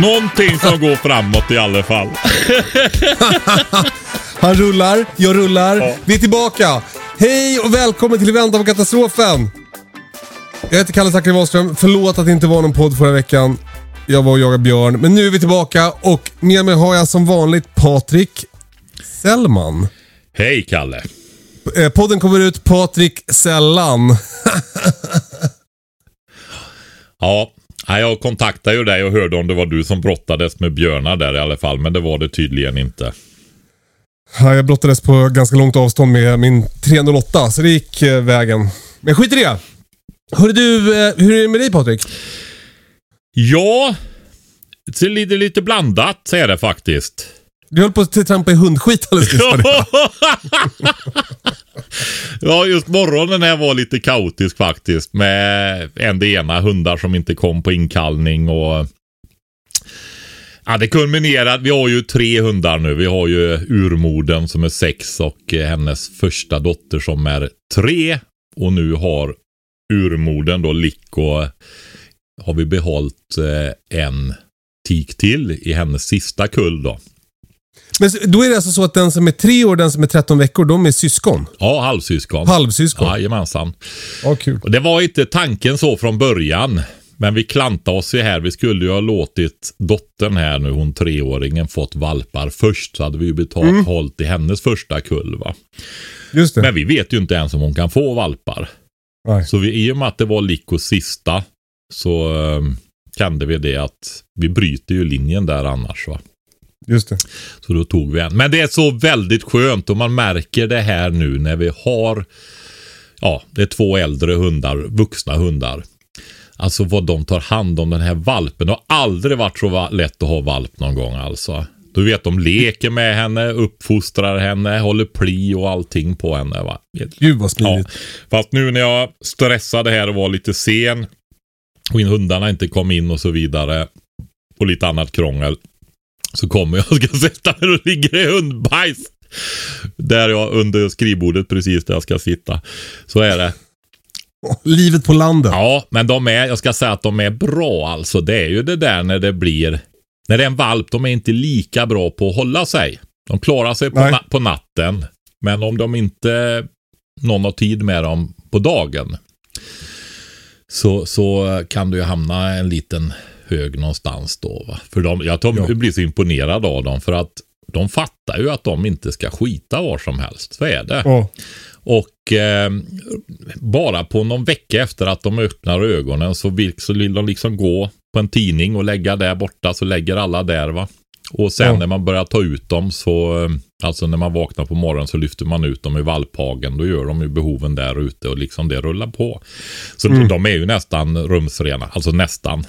Någonting som går framåt i alla fall. Han rullar, jag rullar. Ja. Vi är tillbaka. Hej och välkommen till Vänta på katastrofen. Jag heter Kalle Zackari Wahlström. Förlåt att det inte var någon podd förra veckan. Jag var och jagade björn. Men nu är vi tillbaka och med mig har jag som vanligt Patrik Sellman. Hej Kalle. Eh, Podden kommer ut Patrik Sällan. Ja, nej, jag kontaktade ju dig och hörde om det var du som brottades med björnar där i alla fall. Men det var det tydligen inte. Ja, Jag brottades på ganska långt avstånd med min 308 så det gick eh, vägen. Men skit i det. Hörru du, eh, hur är det med dig Patrik? Ja, det är lite, lite blandat så är det faktiskt. Du höll på att trampa i hundskit alldeles nyss. ja, just morgonen här var lite kaotisk faktiskt. Med en det ena, hundar som inte kom på inkallning och... Ja, det kulminerade. Vi har ju tre hundar nu. Vi har ju urmodern som är sex och hennes första dotter som är tre. Och nu har urmodern då, Licko har vi behållit eh, en tik till i hennes sista kull då. Men då är det alltså så att den som är tre år och den som är 13 veckor, de är syskon? Ja, halvsyskon. Halvsyskon? Jajamensan. Ja, kul. Och det var inte tanken så från början. Men vi klantade oss ju här. Vi skulle ju ha låtit dottern här nu, hon treåringen, fått valpar först. Så hade vi ju betalt, hållit i hennes första kull va. Just det. Men vi vet ju inte ens om hon kan få valpar. Nej. Så vi, i och med att det var Likos sista så eh, kände vi det att vi bryter ju linjen där annars va. Just det. Så då tog vi en. Men det är så väldigt skönt och man märker det här nu när vi har, ja, det är två äldre hundar, vuxna hundar. Alltså vad de tar hand om den här valpen. Det har aldrig varit så lätt att ha valp någon gång alltså. Du vet, de leker med henne, uppfostrar henne, håller pli och allting på henne. Va? Gud vad Ja, smidigt. fast nu när jag stressade här och var lite sen och hundarna inte kom in och så vidare och lite annat krångel. Så kommer jag och ska sätta mig och ligger i hundbajs. Där jag under skrivbordet precis där jag ska sitta. Så är det. Livet på landet. Ja, men de är, jag ska säga att de är bra alltså. Det är ju det där när det blir, när det är en valp, de är inte lika bra på att hålla sig. De klarar sig på, na- på natten. Men om de inte, någon har tid med dem på dagen. Så, så kan du ju hamna en liten hög någonstans då. Va? För de, jag Ja. ja. blir så imponerad av dem för att de fattar ju att de inte ska skita var som helst. Så är det. Ja. Och eh, bara på någon vecka efter att de öppnar ögonen så vill, så vill de liksom gå på en tidning och lägga där borta så lägger alla där va. Och sen Ja. när man börjar ta ut dem så, eh, alltså när man vaknar på morgonen så lyfter man ut dem i valphagen. Då gör de ju behoven där ute och liksom det rullar på. Så Mm. de är ju nästan rumsrena, alltså nästan.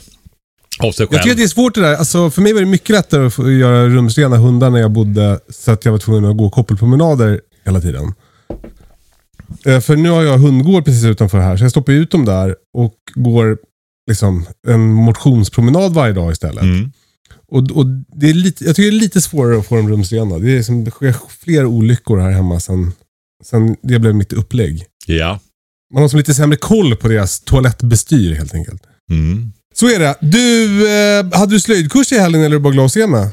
Av sig Jag själv. tycker att det är svårt det där. Alltså, för mig var det mycket lättare att göra rumsrena hundar när jag bodde så att jag var tvungen att gå koppelpromenader hela tiden. Eh, För nu har jag hundgård precis utanför här, så jag stoppar ut dem där och går liksom en motionspromenad varje dag istället. Mm. Och, och det är lite, jag tycker det är lite svårare att få dem rumsrena. Det, är som, det sker fler olyckor här hemma sen, sen det blev mitt upplägg. Ja. Man har som lite sämre koll på deras toalettbestyr helt enkelt. Mm. Så är det. Du, eh, hade du slöjdkurs i helgen eller bara glad att se mig?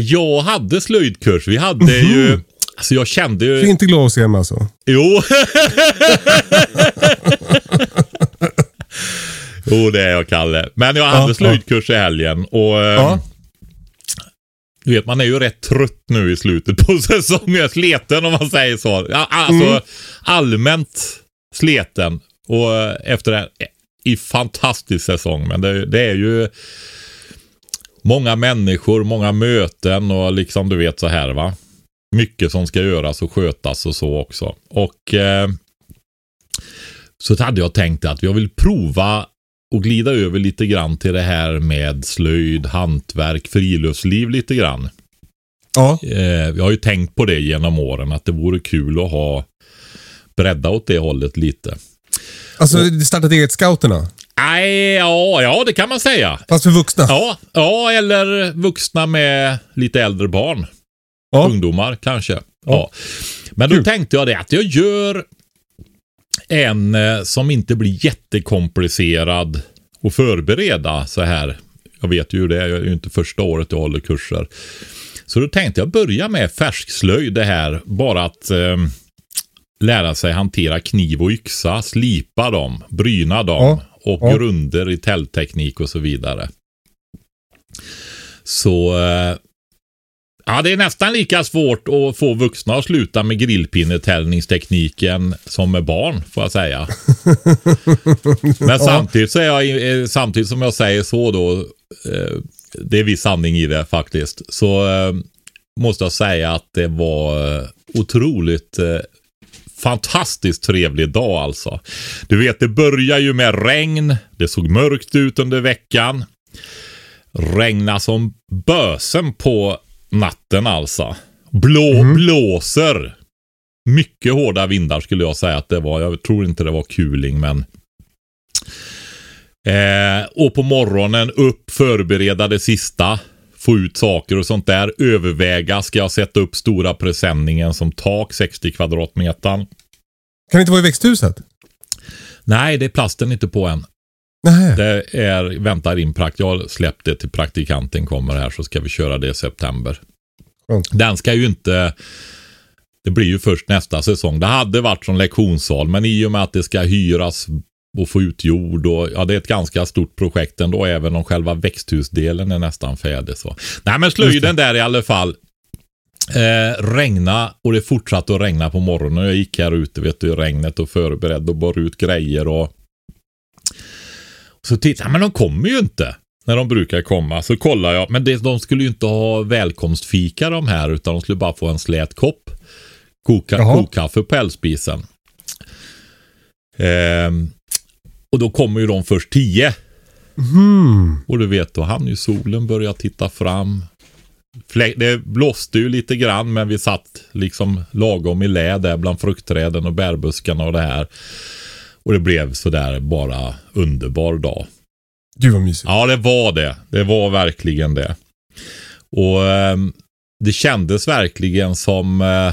Jag hade slöjdkurs. Vi hade ju... Alltså jag kände Du är ju... inte glad att se mig alltså? Jo. Jo, det är jag, Kalle. Men jag hade Ja, slöjdkurs i helgen och eh, Ja. du vet, man är ju rätt trött nu i slutet på säsongen. Sleten om man säger så. Alltså Mm. allmänt sleten. Och eh, efter det här, i fantastisk säsong. Men det, det är ju många människor, många möten och liksom du vet så här va. Mycket som ska göras och skötas och så också. Och eh, så hade jag tänkt att jag vill prova och glida över lite grann till det här med slöjd, hantverk, friluftsliv lite grann. Ja. Eh, jag har ju tänkt på det genom åren att det vore kul att ha bredda åt det hållet lite. Alltså, startat eget scouterna. Nej, ja, ja, det kan man säga. Fast för vuxna. Ja, ja, eller vuxna med lite äldre barn. Ja. Ungdomar kanske. Ja. Men då tänkte jag det att jag gör en eh, som inte blir jättekomplicerad att förbereda så här. Jag vet ju det, jag är ju inte första året jag håller kurser. Så då tänkte jag börja med färskslöjd det här. Bara att eh, lära sig hantera kniv och yxa, slipa dem, bryna dem och ja. grunder i tältteknik och så vidare. Så eh, Ja, det är nästan lika svårt att få vuxna att sluta med grillpinnetäljningstekniken som med barn, får jag säga. Men samtidigt, så är jag, eh, samtidigt som jag säger så då, eh, det är viss sanning i det faktiskt, så eh, måste jag säga att det var otroligt fantastiskt trevlig dag alltså. Du vet, det börjar ju med regn, det såg mörkt ut under veckan. Regna som bösen på natten alltså. Blå, Blåser. Mycket hårda vindar skulle jag säga att det var. Jag tror inte det var kuling men. Eh, och på morgonen upp, förbereda det sista. Få ut saker och sånt där. Överväga, ska jag sätta upp stora presenningen som tak, 60 kvadratmeter? Kan det inte vara i växthuset? Nej, det är plasten inte på än. Nej. Det är, väntar in prakt. Jag har släppt det till praktikanten kommer här så ska vi köra det i september. Skönt. Den ska ju inte, det blir ju först nästa säsong. Det hade varit som lektionssal men i och med att det ska hyras och få ut jord och ja det är ett ganska stort projekt ändå även om själva växthusdelen är nästan färdig så. Nej men slöjden där i alla fall. Eh, regna och det fortsatte att regna på morgonen. Jag gick här ute vet du, i regnet och förberedde och bar ut grejer och så tittade jag, men de kommer ju inte när de brukar komma. Så kollar jag, men det, de skulle ju inte ha välkomstfika de här utan de skulle bara få en slät kopp koka, Jaha. kokkaffe på eldspisen. Ehm, och då kommer ju de först tio. Hmm. Och du vet, då hann ju solen börja titta fram. Det blåste ju lite grann men vi satt liksom lagom i lä där bland fruktträden och bärbuskarna och det här. Och det blev sådär bara underbar dag. Gud vad mysigt. Ja, det var det. Det var verkligen det. Och ehm, det kändes verkligen som eh,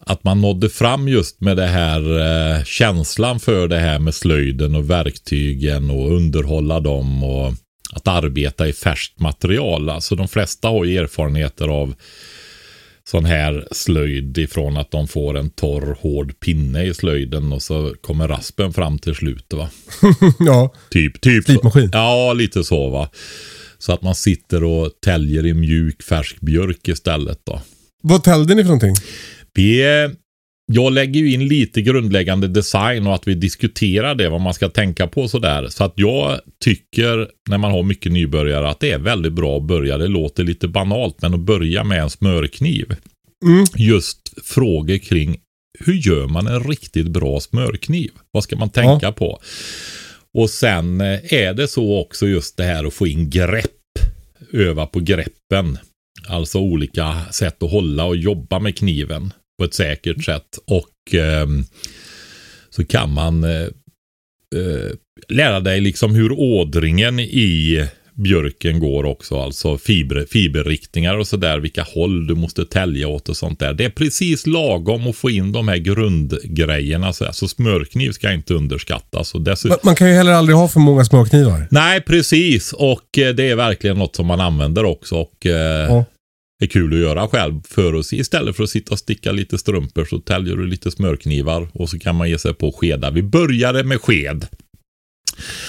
att man nådde fram just med det här eh, känslan för det här med slöjden och verktygen och underhålla dem och att arbeta i färskt material. Alltså de flesta har ju erfarenheter av sån här slöjd ifrån att de får en torr hård pinne i slöjden och så kommer raspen fram till slut va. ja. Typ, typ. Slipmaskin. Ja, lite så va. Så att man sitter och täljer i mjuk färsk björk istället då. Vad täljde ni för någonting? Vi, jag lägger ju in lite grundläggande design och att vi diskuterar det, vad man ska tänka på sådär. Så att jag tycker, när man har mycket nybörjare, att det är väldigt bra att börja. Det låter lite banalt, men att börja med en smörkniv. Mm. Just frågor kring hur gör man en riktigt bra smörkniv? Vad ska man tänka på? Och sen eh, är det så också just det här att få in grepp. Öva på greppen. Alltså olika sätt att hålla och jobba med kniven på ett säkert sätt. Och ehm, så kan man eh, eh, lära dig liksom hur ådringen i björken går också. Alltså fiber, fiberriktningar och sådär. Vilka håll du måste tälja åt och sånt där. Det är precis lagom att få in de här grundgrejerna. Så alltså smörkniv ska inte underskattas. Och dessutom, Man, man kan ju heller aldrig ha för många smörknivar. Nej, precis. Och eh, det är verkligen något som man använder också. Och eh, Ja är kul att göra själv. För att, istället för att sitta och sticka lite strumpor så täljer du lite smörknivar och så kan man ge sig på skedar. Vi började med sked.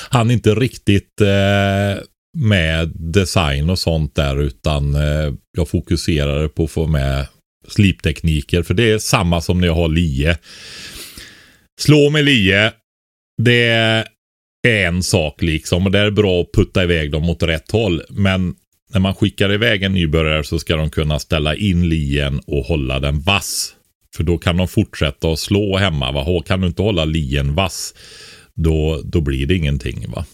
Han inte riktigt eh, med design och sånt där utan eh, jag fokuserade på att få med sliptekniker för det är samma som när jag har lie. Slå med lie, det är en sak liksom och det är bra att putta iväg dem åt rätt håll men när man skickar iväg en nybörjare så ska de kunna ställa in lien och hålla den vass. För då kan de fortsätta att slå hemma. Va? Kan du inte hålla lien vass, då, då blir det ingenting. Va?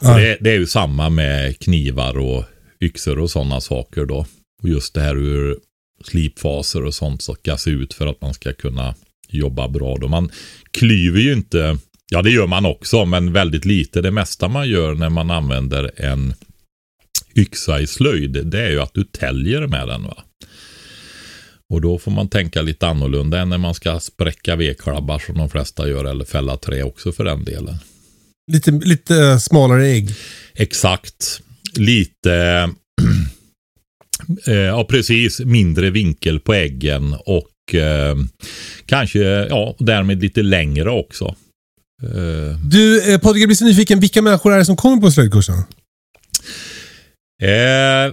Ja. Det, det, är ju samma med knivar och yxor och sådana saker då. Och just det här hur slipfaser och sånt ska se ut för att man ska kunna jobba bra. Då. Man klyver ju inte, ja det gör man också, men väldigt lite. Det mesta man gör när man använder en yxa i slöjd, det är ju att du täljer med den. va. Och då får man tänka lite annorlunda än när man ska spräcka vedklabbar som de flesta gör eller fälla trä också för den delen. Lite, lite eh, smalare ägg. Exakt. Lite, eh, ja precis, mindre vinkel på äggen och eh, kanske, ja, därmed lite längre också. Eh. Du, eh, Patrik, jag blir så nyfiken. Vilka människor är det som kommer på slöjdkursen? Eh,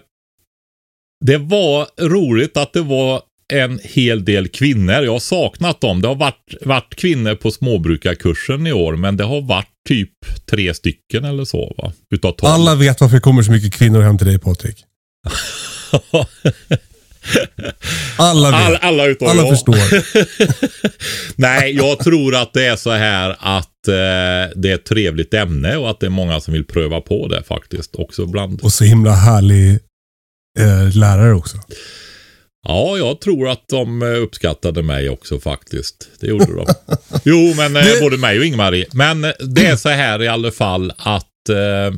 det var roligt att det var en hel del kvinnor. Jag har saknat dem. Det har varit, varit kvinnor på småbrukarkursen i år, men det har varit typ tre stycken eller så. Va? Utav. Alla vet varför det kommer så mycket kvinnor hem till dig Patrik. alla vet. All, alla utom alla jag. förstår. Nej, jag tror att det är så här att eh, det är ett trevligt ämne och att det är många som vill pröva på det faktiskt. Också bland... Och så himla härlig eh, lärare också. Ja, jag tror att de eh, uppskattade mig också faktiskt. Det gjorde de. Jo, men eh, både mig och Ingmarie. Men eh, det är så här i alla fall att eh,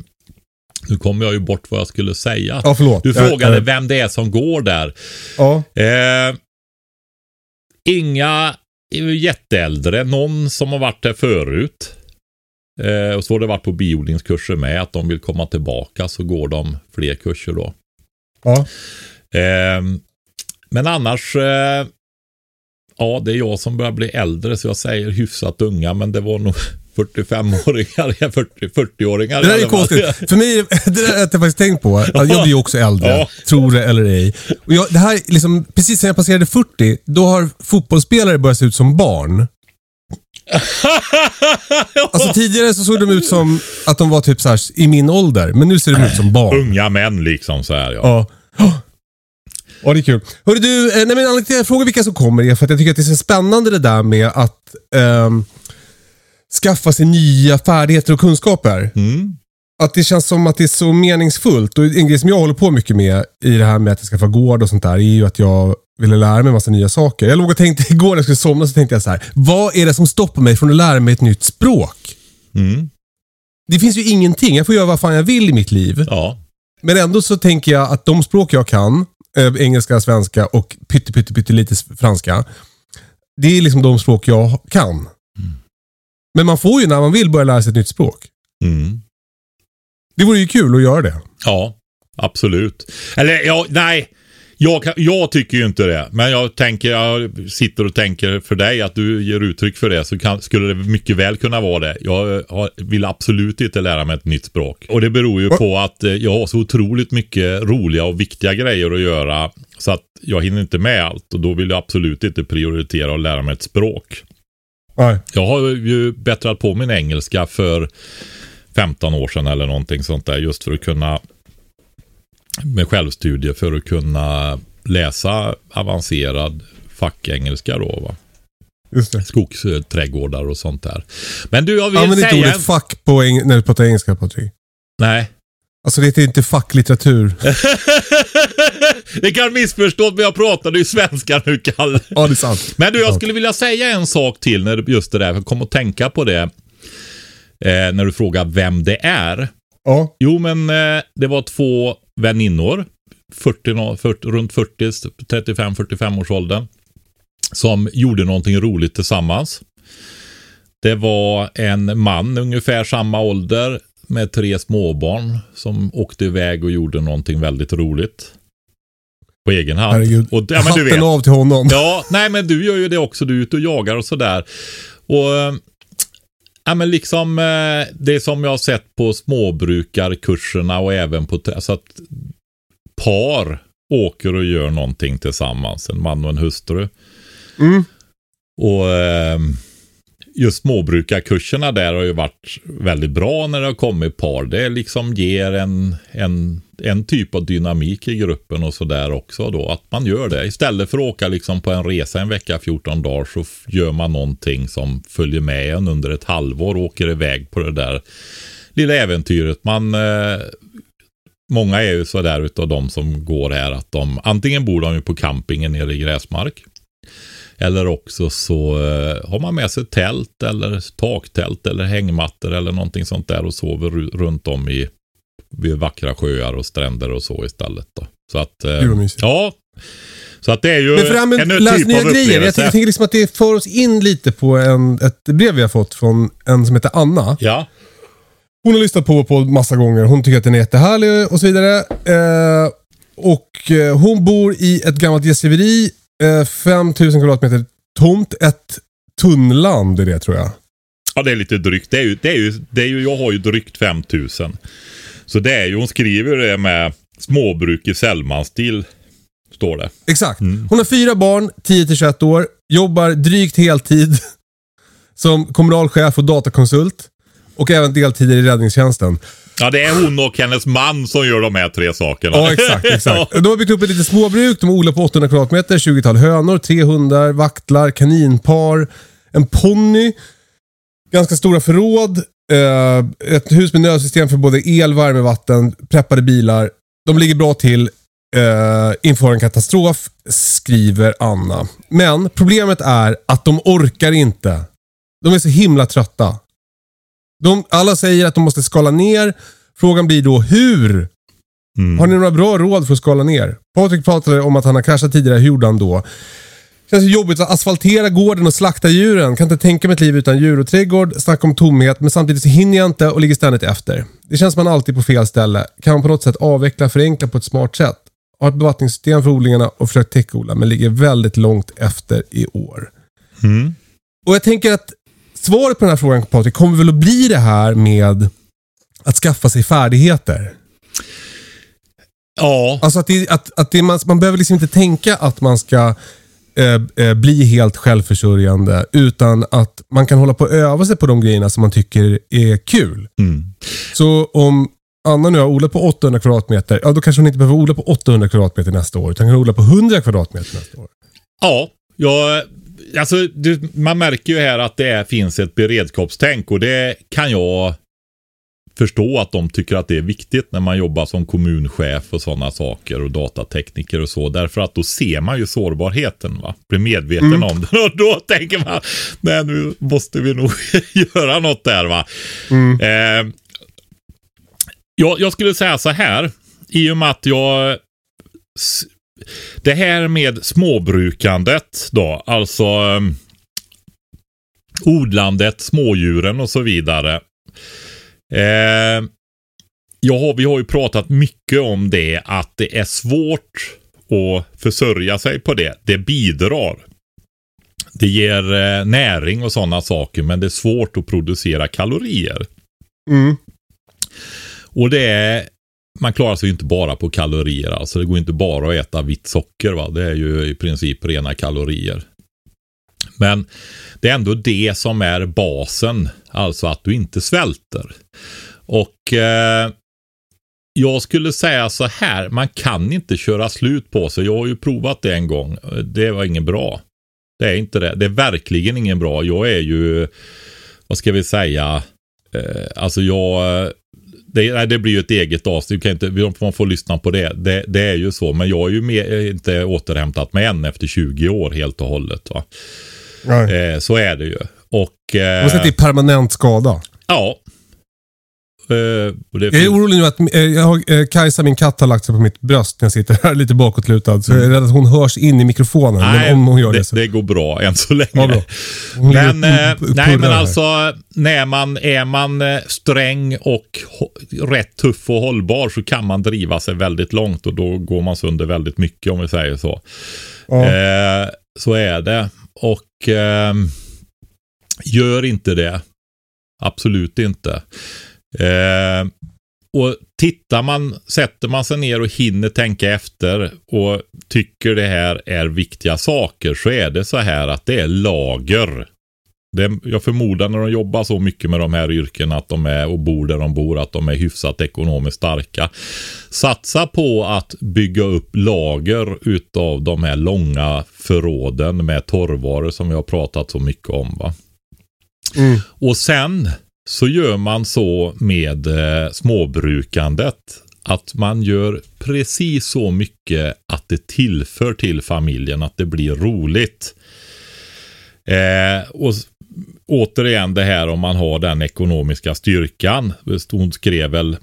nu kommer jag ju bort vad jag skulle säga. Ja, förlåt. Du frågade jag, jag... vem det är som går där. Ja. Eh, inga jätteäldre, någon som har varit där förut. Eh, och så har det varit på biodlingskurser med, att de vill komma tillbaka så går de fler kurser då. Ja. Eh, men annars, eh, ja det är jag som börjar bli äldre så jag säger hyfsat unga, men det var nog 45-åringar, 40-åringar. det där är konstigt. För mig, det där har jag faktiskt tänkt på. Jag blir ju också äldre, ja. tror det eller ej. Och jag, det här, liksom, precis när jag passerade 40, då har fotbollsspelare börjat se ut som barn. alltså tidigare så såg de ut som att de var typ så här, i min ålder, men nu ser de ut som barn. Unga män liksom så här, ja. ja. Ja, det är kul. Hörru du, eh, nej, men anledningen till att jag frågar vilka som kommer är för att jag tycker att det är så spännande det där med att um, skaffa sig nya färdigheter och kunskaper. Mm. Att det känns som att det är så meningsfullt. Och en grej som jag håller på mycket med i det här med att jag skaffa gård och sånt där är ju att jag ville lära mig en massa nya saker. Jag låg och tänkte igår när jag skulle somna så tänkte jag så här. Vad är det som stoppar mig från att lära mig ett nytt språk? Mm. Det finns ju ingenting. Jag får göra vad fan jag vill i mitt liv. Ja. Men ändå så tänker jag att de språk jag kan, eh, engelska, svenska och pytte, pytte, pytte lite franska. Det är liksom de språk jag kan. Mm. Men man får ju när man vill börja lära sig ett nytt språk. Mm. Det vore ju kul att göra det. Ja, absolut. Eller ja, nej. Jag, jag, tycker ju inte det, men jag, tänker, jag sitter och tänker för dig att du ger uttryck för det så kan, skulle det mycket väl kunna vara det. Jag eh, har, vill absolut inte lära mig ett nytt språk. Och det beror ju på att eh, jag har så otroligt mycket roliga och viktiga grejer att göra så att jag hinner inte med allt och då vill jag absolut inte prioritera att lära mig ett språk. Nej. Jag har ju bättrat på min engelska för 15 år sedan eller någonting sånt där. Just för att kunna med självstudier för att kunna läsa avancerad fackengelska då va. Just det. Skogsträdgårdar och sånt där. Men du, jag vill Använd säga... Använd inte ordet fack på eng- när du pratar engelska Patrik. Nej. Alltså det heter inte facklitteratur. Det kan missförstås, men jag pratade ju svenska nu, Kalle. Ja, det är sant. Men du, jag skulle vilja säga en sak till när just det där. Jag kom att tänka på det. Eh, när du frågar vem det är. Ja. Jo, men eh, det var två väninnor. 40, 40, runt 40, 35-45 års åldern. Som gjorde någonting roligt tillsammans. Det var en man ungefär samma ålder med tre småbarn som åkte iväg och gjorde någonting väldigt roligt på egen hand. Herregud. Och, ja, men du vet. av till honom. Ja, nej men du gör ju det också. Du är ute och jagar och sådär. Och, eh, ja men liksom eh, det som jag har sett på småbrukarkurserna och även på, alltså att par åker och gör någonting tillsammans, en man och en hustru. Mm. Och eh, just småbrukarkurserna där har ju varit väldigt bra när det har kommit par. Det liksom ger en, en, en typ av dynamik i gruppen och sådär också då. Att man gör det. Istället för att åka liksom på en resa en vecka, 14 dagar så gör man någonting som följer med en under ett halvår och åker iväg på det där lilla äventyret. Man eh, Många är ju sådär utav de som går här att de antingen bor de ju på campingen nere i gräsmark. Eller också så eh, har man med sig tält eller taktält eller hängmattor eller någonting sånt där och sover ru- runt om i vid vackra sjöar och stränder och så istället. Då. Så att, eh, ja. Så att det är ju Men med en läs typ nya av grejer. Jag tänker, liksom att det för oss in lite på en, ett brev vi har fått från en som heter Anna. Ja, Hon har lyssnat på på massa gånger. Hon tycker att den är jättehärlig och så vidare. Eh, och eh, hon bor i ett gammalt gästgiveri. Eh, 5000 kvadratmeter tomt. Ett tunnland är det tror jag. ja, det är lite drygt. Det är ju, det är ju, det är ju, jag har ju drygt 5000. Så det är ju, hon skriver det med småbruk i Sellmanstil. Står det. Exakt. Hon har fyra barn, 10-21 år. Jobbar drygt heltid som kommunal chef och datakonsult. Och även deltider i räddningstjänsten. Ja, det är hon och hennes man som gör de här tre sakerna. Ja, exakt. exakt. De har byggt upp ett litet småbruk. De odlar på 800 kvadratmeter, 20-tal hönor, tre hundar, vaktlar, kaninpar, en ponny, ganska stora förråd, eh, ett hus med nödsystem för både el, värme, vatten, preppade bilar. De ligger bra till eh, inför en katastrof, skriver Anna. Men problemet är att de orkar inte. De är så himla trötta. De, alla säger att de måste skala ner. Frågan blir då hur? Mm. Har ni några bra råd för att skala ner? Patrik pratade om att han har kraschat tidigare. Hur gjorde han då? Känns jobbigt att asfaltera gården och slakta djuren. Kan inte tänka mig ett liv utan djur och trädgård. Snacka om tomhet, men samtidigt så hinner jag inte och ligger ständigt efter. Det känns man alltid på fel ställe. Kan man på något sätt avveckla och förenkla på ett smart sätt? Har ett bevattningssystem för odlingarna och försökt täckodla, men ligger väldigt långt efter i år. Mm. Och jag tänker att svaret på den här frågan Patrik, kommer väl att bli det här med att skaffa sig färdigheter. Ja, Alltså att, det, att, att det, man, man behöver liksom inte tänka att man ska eh, eh, bli helt självförsörjande. Utan att man kan hålla på och öva sig på de grejerna som man tycker är kul. Mm. Så om Anna nu har odlat på 800 kvadratmeter, ja då kanske hon inte behöver odla på 800 kvadratmeter nästa år. Utan kan odla på 100 kvadratmeter nästa år. ja, jag, alltså, det, man märker ju här att det är, finns ett beredskapstänk och det kan jag förstå att de tycker att det är viktigt när man jobbar som kommunchef och sådana saker och datatekniker och så. Därför att då ser man ju sårbarheten, va? blir medveten om den och då tänker man, nej nu måste vi nog göra något där va. Eh, jag, jag skulle säga så här, i och med att jag det här med småbrukandet då, alltså um, odlandet, smådjuren och så vidare. Eh, har, vi har ju pratat mycket om det, att det är svårt att försörja sig på det. Det bidrar. Det ger eh, näring och sådana saker, men det är svårt att producera kalorier. Mm. Och det är, man klarar sig ju inte bara på kalorier. Alltså det går inte bara att äta vitt socker. Va? Det är ju i princip rena kalorier. Men det är ändå det som är basen. Alltså att du inte svälter. Och eh, jag skulle säga så här. Man kan inte köra slut på sig. Jag har ju provat det en gång. Det var ingen bra. Det är inte det. Det är verkligen ingen bra. Jag är ju, vad ska vi säga, eh, alltså jag det, nej, det blir ju ett eget avsnitt. Du kan inte, man får lyssna på det. det. Det är ju så. Men jag är ju med, inte återhämtat mig än efter 20 år helt och hållet. Va? Eh, så är det ju. Och... Man säger att det Eh, är permanent skada. ja. Eh, och det Jag är orolig nu att eh, jag har, eh, Kajsa, min katt, har lagt sig på mitt bröst när jag sitter här lite bakåtlutad. Så jag är rädd att hon hörs in i mikrofonen. men om hon gör det, det, så... det går bra än så länge. Ja, bra. Men, nej, men alltså när man, är man sträng och rätt tuff och hållbar så kan man driva sig väldigt långt och då går man sönder väldigt mycket om vi säger så. Ja. Eh, så är det. Och eh, gör inte det. Absolut inte. Eh, och tittar man, sätter man sig ner och hinner tänka efter och tycker det här är viktiga saker så är det så här att det är lager. Det, jag förmodar när de jobbar så mycket med de här yrkena att de är och bor där de bor att de är hyfsat ekonomiskt starka. Satsa på att bygga upp lager utav de här långa förråden med torrvaror som vi har pratat så mycket om. Va? Mm. Och sen så gör man så med eh, småbrukandet att man gör precis så mycket att det tillför till familjen, att det blir roligt. Eh, och återigen det här om man har den ekonomiska styrkan. Hon skrev väl,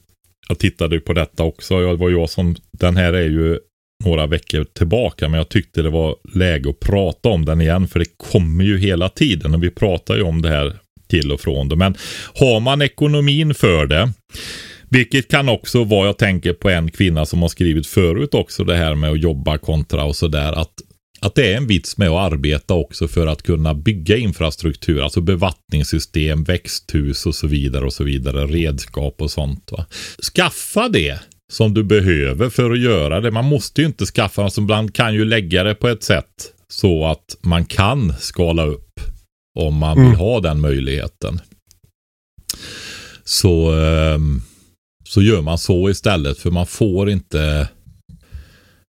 jag tittade på detta också, det var jag som, den här är ju några veckor tillbaka, men jag tyckte det var läge att prata om den igen, för det kommer ju hela tiden och vi pratar ju om det här till och från det. Men har man ekonomin för det, vilket kan också vara, jag tänker på en kvinna som har skrivit förut också det här med att jobba kontra och sådär, att att det är en vits med att arbeta också för att kunna bygga infrastruktur, alltså bevattningssystem, växthus och så vidare och så vidare, redskap och sånt. Va? Skaffa det som du behöver för att göra det. Man måste ju inte skaffa, alltså ibland kan ju lägga det på ett sätt så att man kan skala upp om man vill ha den möjligheten. Så, ehm, så gör man så istället för man får inte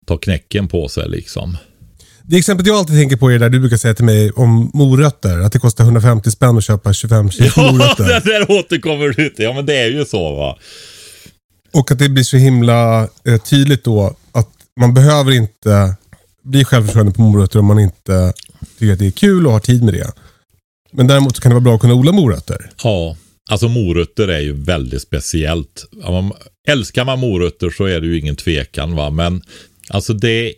ta knäcken på sig liksom. Det exemplet jag alltid tänker på är där du brukar säga till mig om morötter. Att det kostar 150 spänn att köpa 25 kilo Ja, morötter. det där återkommer du till. Ja, men det är ju så va. Och att det blir så himla eh, tydligt då att man behöver inte bli självförsörjande på morötter om man inte tycker att det är kul och har tid med det. Men däremot så kan det vara bra att kunna odla morötter. Ja, alltså morötter är ju väldigt speciellt. Älskar man morötter så är det ju ingen tvekan va. Men alltså det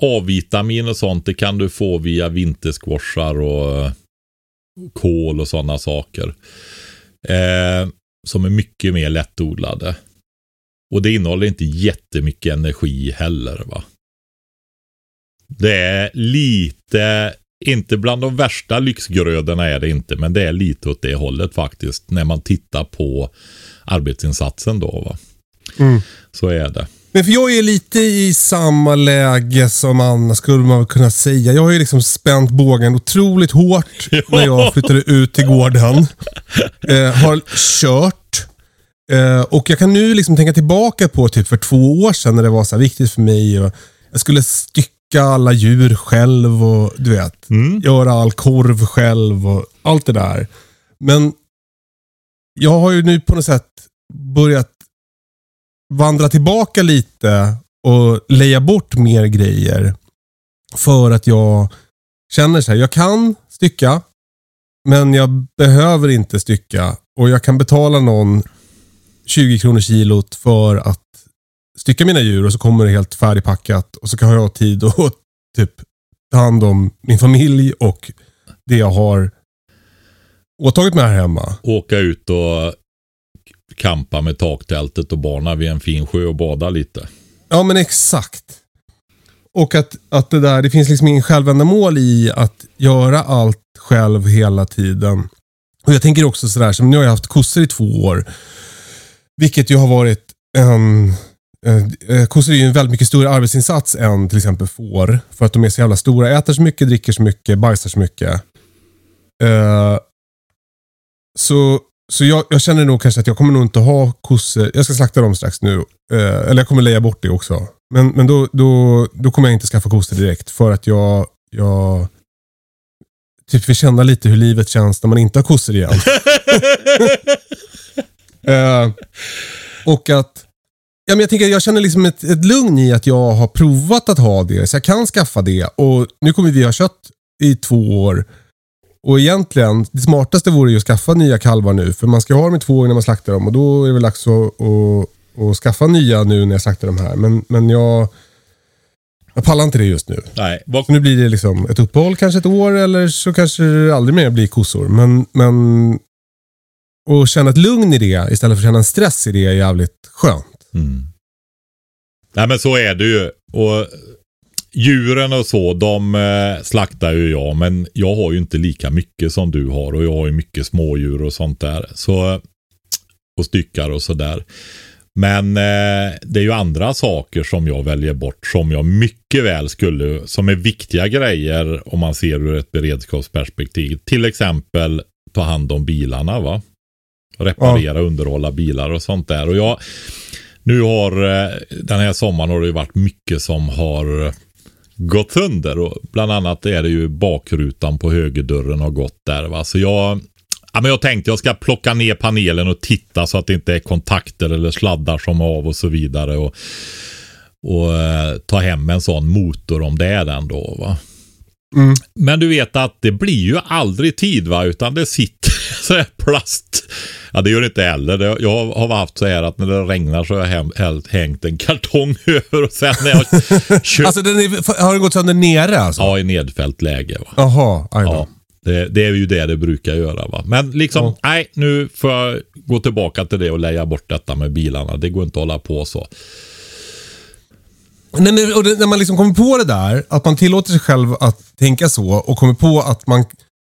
A-vitamin och sånt det kan du få via vintersquashar och eh, kål och sådana saker. Eh, som är mycket mer lättodlade. Och det innehåller inte jättemycket energi heller va. Det är lite, inte bland de värsta lyxgrödorna är det inte, men det är lite åt det hållet faktiskt. När man tittar på arbetsinsatsen då va. Mm. Så är det. Men för jag är lite i samma läge som Anna skulle man kunna säga. Jag har ju liksom spänt bågen otroligt hårt när jag flyttade ut till gården. Eh, har kört. Eh, och jag kan nu liksom tänka tillbaka på typ för två år sedan när det var så viktigt för mig. Jag skulle stycka alla djur själv och du vet, göra all korv själv och allt det där. Men jag har ju nu på något sätt börjat vandra tillbaka lite och leja bort mer grejer. För att jag känner så här, jag kan stycka, men jag behöver inte stycka. Och jag kan betala någon 20 kronor kilot för att stycka mina djur och så kommer det helt färdigpackat. Och så kan jag ha tid att typ ta hand om min familj och det jag har åtagit mig här hemma. åka ut och kampa med taktältet och bana vid en fin sjö och bada lite. Ja, men exakt. Och att, att det där, det finns liksom ingen självändamål i att göra allt själv hela tiden. Och jag tänker också sådär, som nu har jag haft kossor i två år. Vilket ju har varit en... Eh, eh, kossor är ju en väldigt mycket större arbetsinsats än till exempel får. För att de är så jävla stora. Äter så mycket, dricker så mycket, bajsar så mycket. Eh, så så jag, jag känner nog kanske att jag kommer nog inte ha kossor. Jag ska slakta dem strax nu. Eller jag kommer leja bort det också. Men, men då, då, då kommer jag inte skaffa kossor direkt. För att jag, jag typ vill känna lite hur livet känns när man inte har kossor igen. eh, och att Ja, men jag, tänker, jag känner liksom ett, ett lugn i att jag har provat att ha det. Så jag kan skaffa det. Och Nu kommer vi ha kött i två år. Och egentligen, det smartaste vore ju att skaffa nya kalvar nu. För man ska ha dem i två år när man slaktar dem. Och då är det väl dags att, att, att skaffa nya nu när jag slaktar de här. Men, men jag, jag pallar inte det just nu. Nej, Så nu blir det liksom ett uppehåll, kanske ett år. Eller så kanske det aldrig mer blir kossor. Men, men att känna ett lugn i det istället för att känna en stress i det är jävligt skönt. Mm. Nej men så är det ju. Och djuren och så, de eh, slaktar ju jag. Men jag har ju inte lika mycket som du har. Och jag har ju mycket smådjur och sånt där. Så, och styckar och sådär. Men eh, det är ju andra saker som jag väljer bort som jag mycket väl skulle, som är viktiga grejer om man ser ur ett beredskapsperspektiv. Till exempel ta hand om bilarna va. Reparera, ja. underhålla bilar och sånt där. Och jag, nu har eh, den här sommaren har det varit mycket som har gått sönder. Och bland annat är det ju bakrutan på högerdörren har gått där va. Så jag Ja, men jag tänkte jag ska plocka ner panelen och titta så att det inte är kontakter eller sladdar som är av och så vidare. Och, och uh, ta hem en sån motor om det är den då. Va? Mm. Men du vet att det blir ju aldrig tid va, utan det sitter så här plast. Ja, det gör det inte heller. Jag har haft så här att när det regnar så har jag hängt en kartong över och sen när jag köpt... Alltså den är, har den gått sönder nere alltså? Ja, i nedfällt läge. Jaha, ja. Det, det, är ju det det brukar göra. Va? Men liksom, ja. nej, nu får jag gå tillbaka till det och lägga bort detta med bilarna. Det går inte att hålla på så. Nej, det, när man liksom kommer på det där, att man tillåter sig själv att tänka så och kommer på att man,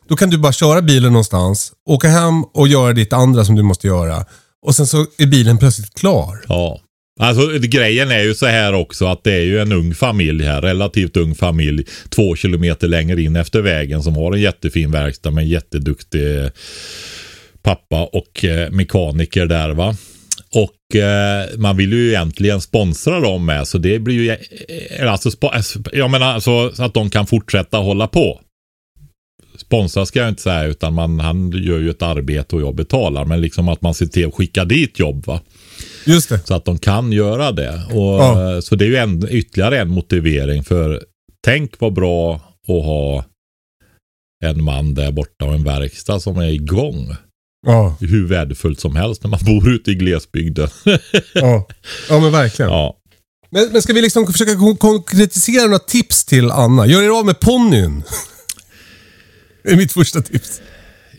då kan du bara köra bilen någonstans, åka hem och göra ditt andra som du måste göra. Och sen så är bilen plötsligt klar. Ja. Alltså grejen är ju så här också att det är ju en ung familj här, relativt ung familj, två kilometer längre in efter vägen som har en jättefin verkstad med en jätteduktig pappa och eh, mekaniker där va. Och eh, man vill ju egentligen sponsra dem med så det blir ju, eh, alltså, eh, jag menar alltså, så att de kan fortsätta hålla på. Sponsra ska jag inte säga utan man, han gör ju ett arbete och jag betalar men liksom att man ser till att skicka dit jobb va. Just det. Så att de kan göra det. Och, ja. Så det är ju en, ytterligare en motivering för tänk vad bra att ha en man där borta och en verkstad som är igång. Ja. Hur värdefullt som helst när man bor ute i glesbygden. ja. ja, men verkligen. Ja. Men, men ska vi liksom försöka konkretisera några tips till Anna? Gör er av med ponnyn. Det är mitt första tips.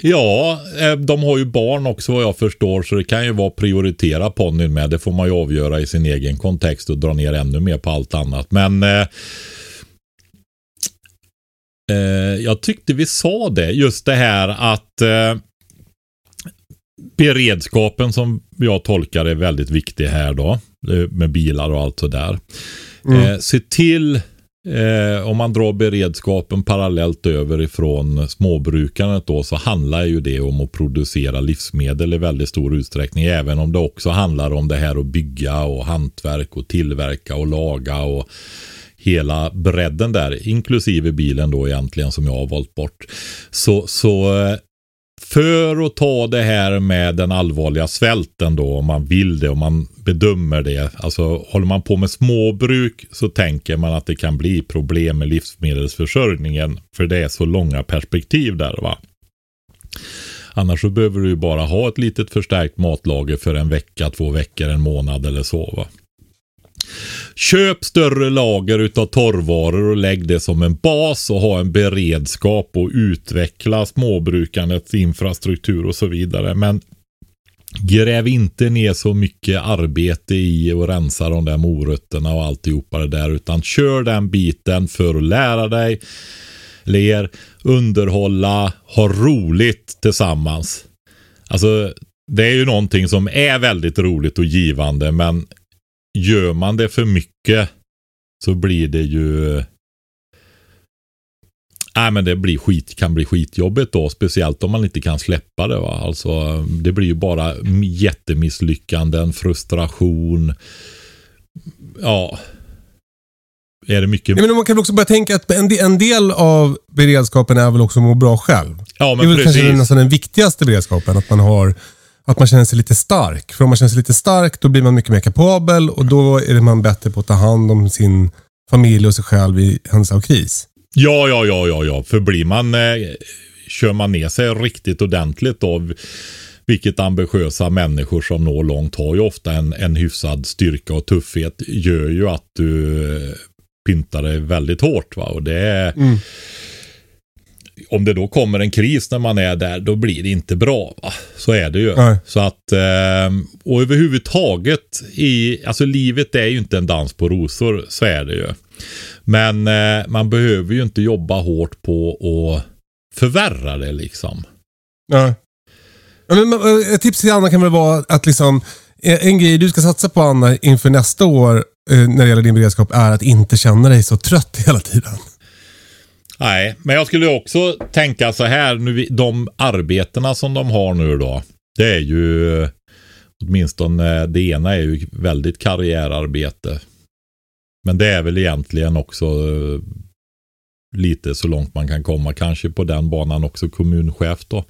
Ja, eh, de har ju barn också vad jag förstår så det kan ju vara prioritera ponnyn med. Det får man ju avgöra i sin egen kontext och dra ner ännu mer på allt annat. Men eh, eh, jag tyckte vi sa det, just det här att eh, beredskapen som jag tolkar är väldigt viktig här då. Eh, med bilar och allt sådär. Mm. Eh, se till Eh, om man drar beredskapen parallellt över ifrån småbrukandet då så handlar ju det om att producera livsmedel i väldigt stor utsträckning. Även om det också handlar om det här att bygga och hantverk och tillverka och laga och hela bredden där, inklusive bilen då egentligen som jag har valt bort. Så, så eh, för att ta det här med den allvarliga svälten då, om man vill det, om man bedömer det. Alltså håller man på med småbruk så tänker man att det kan bli problem med livsmedelsförsörjningen. För det är så långa perspektiv där va. Annars så behöver du bara ha ett litet förstärkt matlager för en vecka, två veckor, en månad eller så va. Köp större lager utav torrvaror och lägg det som en bas och ha en beredskap och utveckla småbrukandets infrastruktur och så vidare. Men gräv inte ner så mycket arbete i och rensa de där morötterna och alltihopa det där utan kör den biten för att lära dig, ler, underhålla, ha roligt tillsammans. Alltså det är ju någonting som är väldigt roligt och givande men gör man det för mycket så blir det ju Nej men det blir skit, kan bli skitjobbigt då. Speciellt om man inte kan släppa det. Va? Alltså, det blir ju bara jättemisslyckanden, frustration. Ja. Är det mycket... Ja, men man kan också börja tänka att en del av beredskapen är väl också att må bra själv. Ja, men det är väl precis. kanske nästan den viktigaste beredskapen. Att man har att man känner sig lite stark. För om man känner sig lite stark då blir man mycket mer kapabel och då är man bättre på att ta hand om sin familj och sig själv i händelse av kris. Ja, ja, ja, ja, ja. För blir man, eh, kör man ner sig riktigt ordentligt då, vilket ambitiösa människor som når långt har ju ofta en, en hyfsad styrka och tuffhet, gör ju att du eh, pintar dig väldigt hårt. Va? Och det är, mm om det då kommer en kris när man är där, då blir det inte bra. Va? Så är det ju. Nej. Så att, eh, och överhuvudtaget, i, alltså livet är ju inte en dans på rosor, så är det ju. Men eh, man behöver ju inte jobba hårt på att förvärra det liksom. Ja, men, men, ett tips till Anna kan väl vara att liksom, eh, en grej du ska satsa på Anna inför nästa år eh, när det gäller din beredskap är att inte känna dig så trött hela tiden. Nej, men jag skulle också tänka så här. Nu, de arbetena som de har nu då. Det är ju åtminstone det ena är ju väldigt karriärarbete. Men det är väl egentligen också eh, lite så långt man kan komma. Kanske på den banan också kommunchef då.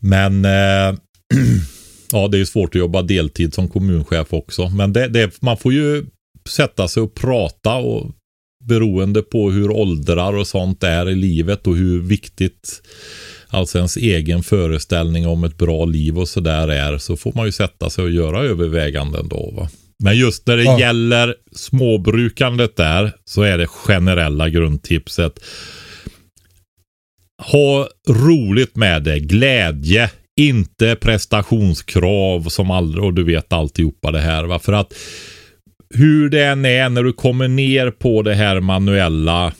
Men eh, ja, det är ju svårt att jobba deltid som kommunchef också. Men det, det, man får ju sätta sig och prata och beroende på hur åldrar och sånt är i livet och hur viktigt alltså ens egen föreställning om ett bra liv och sådär är så får man ju sätta sig och göra överväganden då. Va? Men just när det ja. gäller småbrukandet där så är det generella grundtipset. Ha roligt med det, glädje, inte prestationskrav som aldrig, och du vet alltihopa det här. Va? För att hur det än är när du kommer ner på det här manuella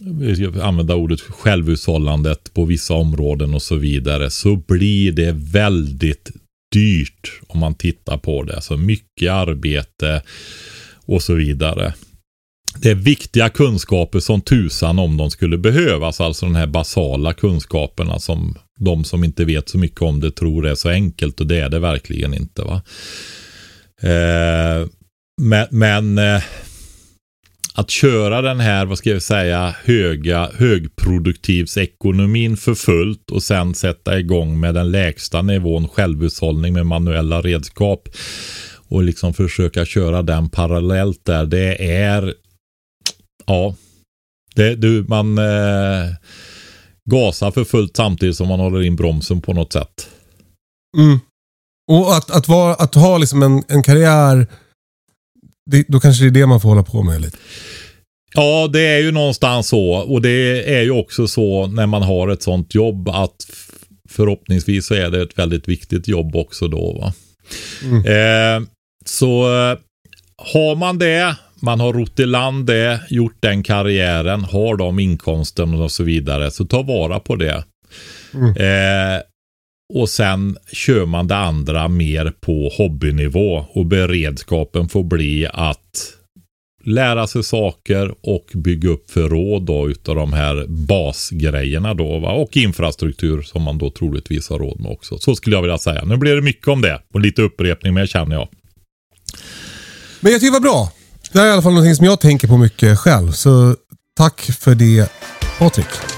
vi ska använda ordet självhushållandet på vissa områden och så vidare så blir det väldigt dyrt om man tittar på det. Alltså mycket arbete och så vidare. Det är viktiga kunskaper som tusan om de skulle behövas. Alltså de här basala kunskaperna som de som inte vet så mycket om det tror är så enkelt och det är det verkligen inte. va. Eh, men, men eh, att köra den här, vad ska jag säga, höga, högproduktivsekonomin för fullt och sen sätta igång med den lägsta nivån självhushållning med manuella redskap och liksom försöka köra den parallellt där. Det är, ja, det, du, man eh, gasar för fullt samtidigt som man håller in bromsen på något sätt. Mm. Och att, att, vara, att ha liksom en, en karriär det, då kanske det är det man får hålla på med lite. Ja, det är ju någonstans så. Och det är ju också så när man har ett sånt jobb att förhoppningsvis så är det ett väldigt viktigt jobb också då. Va? Mm. Eh, så har man det, man har rott i land det, gjort den karriären, har de inkomsten och så vidare, så ta vara på det. Mm. Eh, och sen kör man det andra mer på hobbynivå och beredskapen får bli att lära sig saker och bygga upp förråd då utav de här basgrejerna då va? och infrastruktur som man då troligtvis har råd med också. Så skulle jag vilja säga. Nu blir det mycket om det och lite upprepning med känner jag. Men jag tycker det var bra. Det här är i alla fall någonting som jag tänker på mycket själv. Så tack för det Patrik.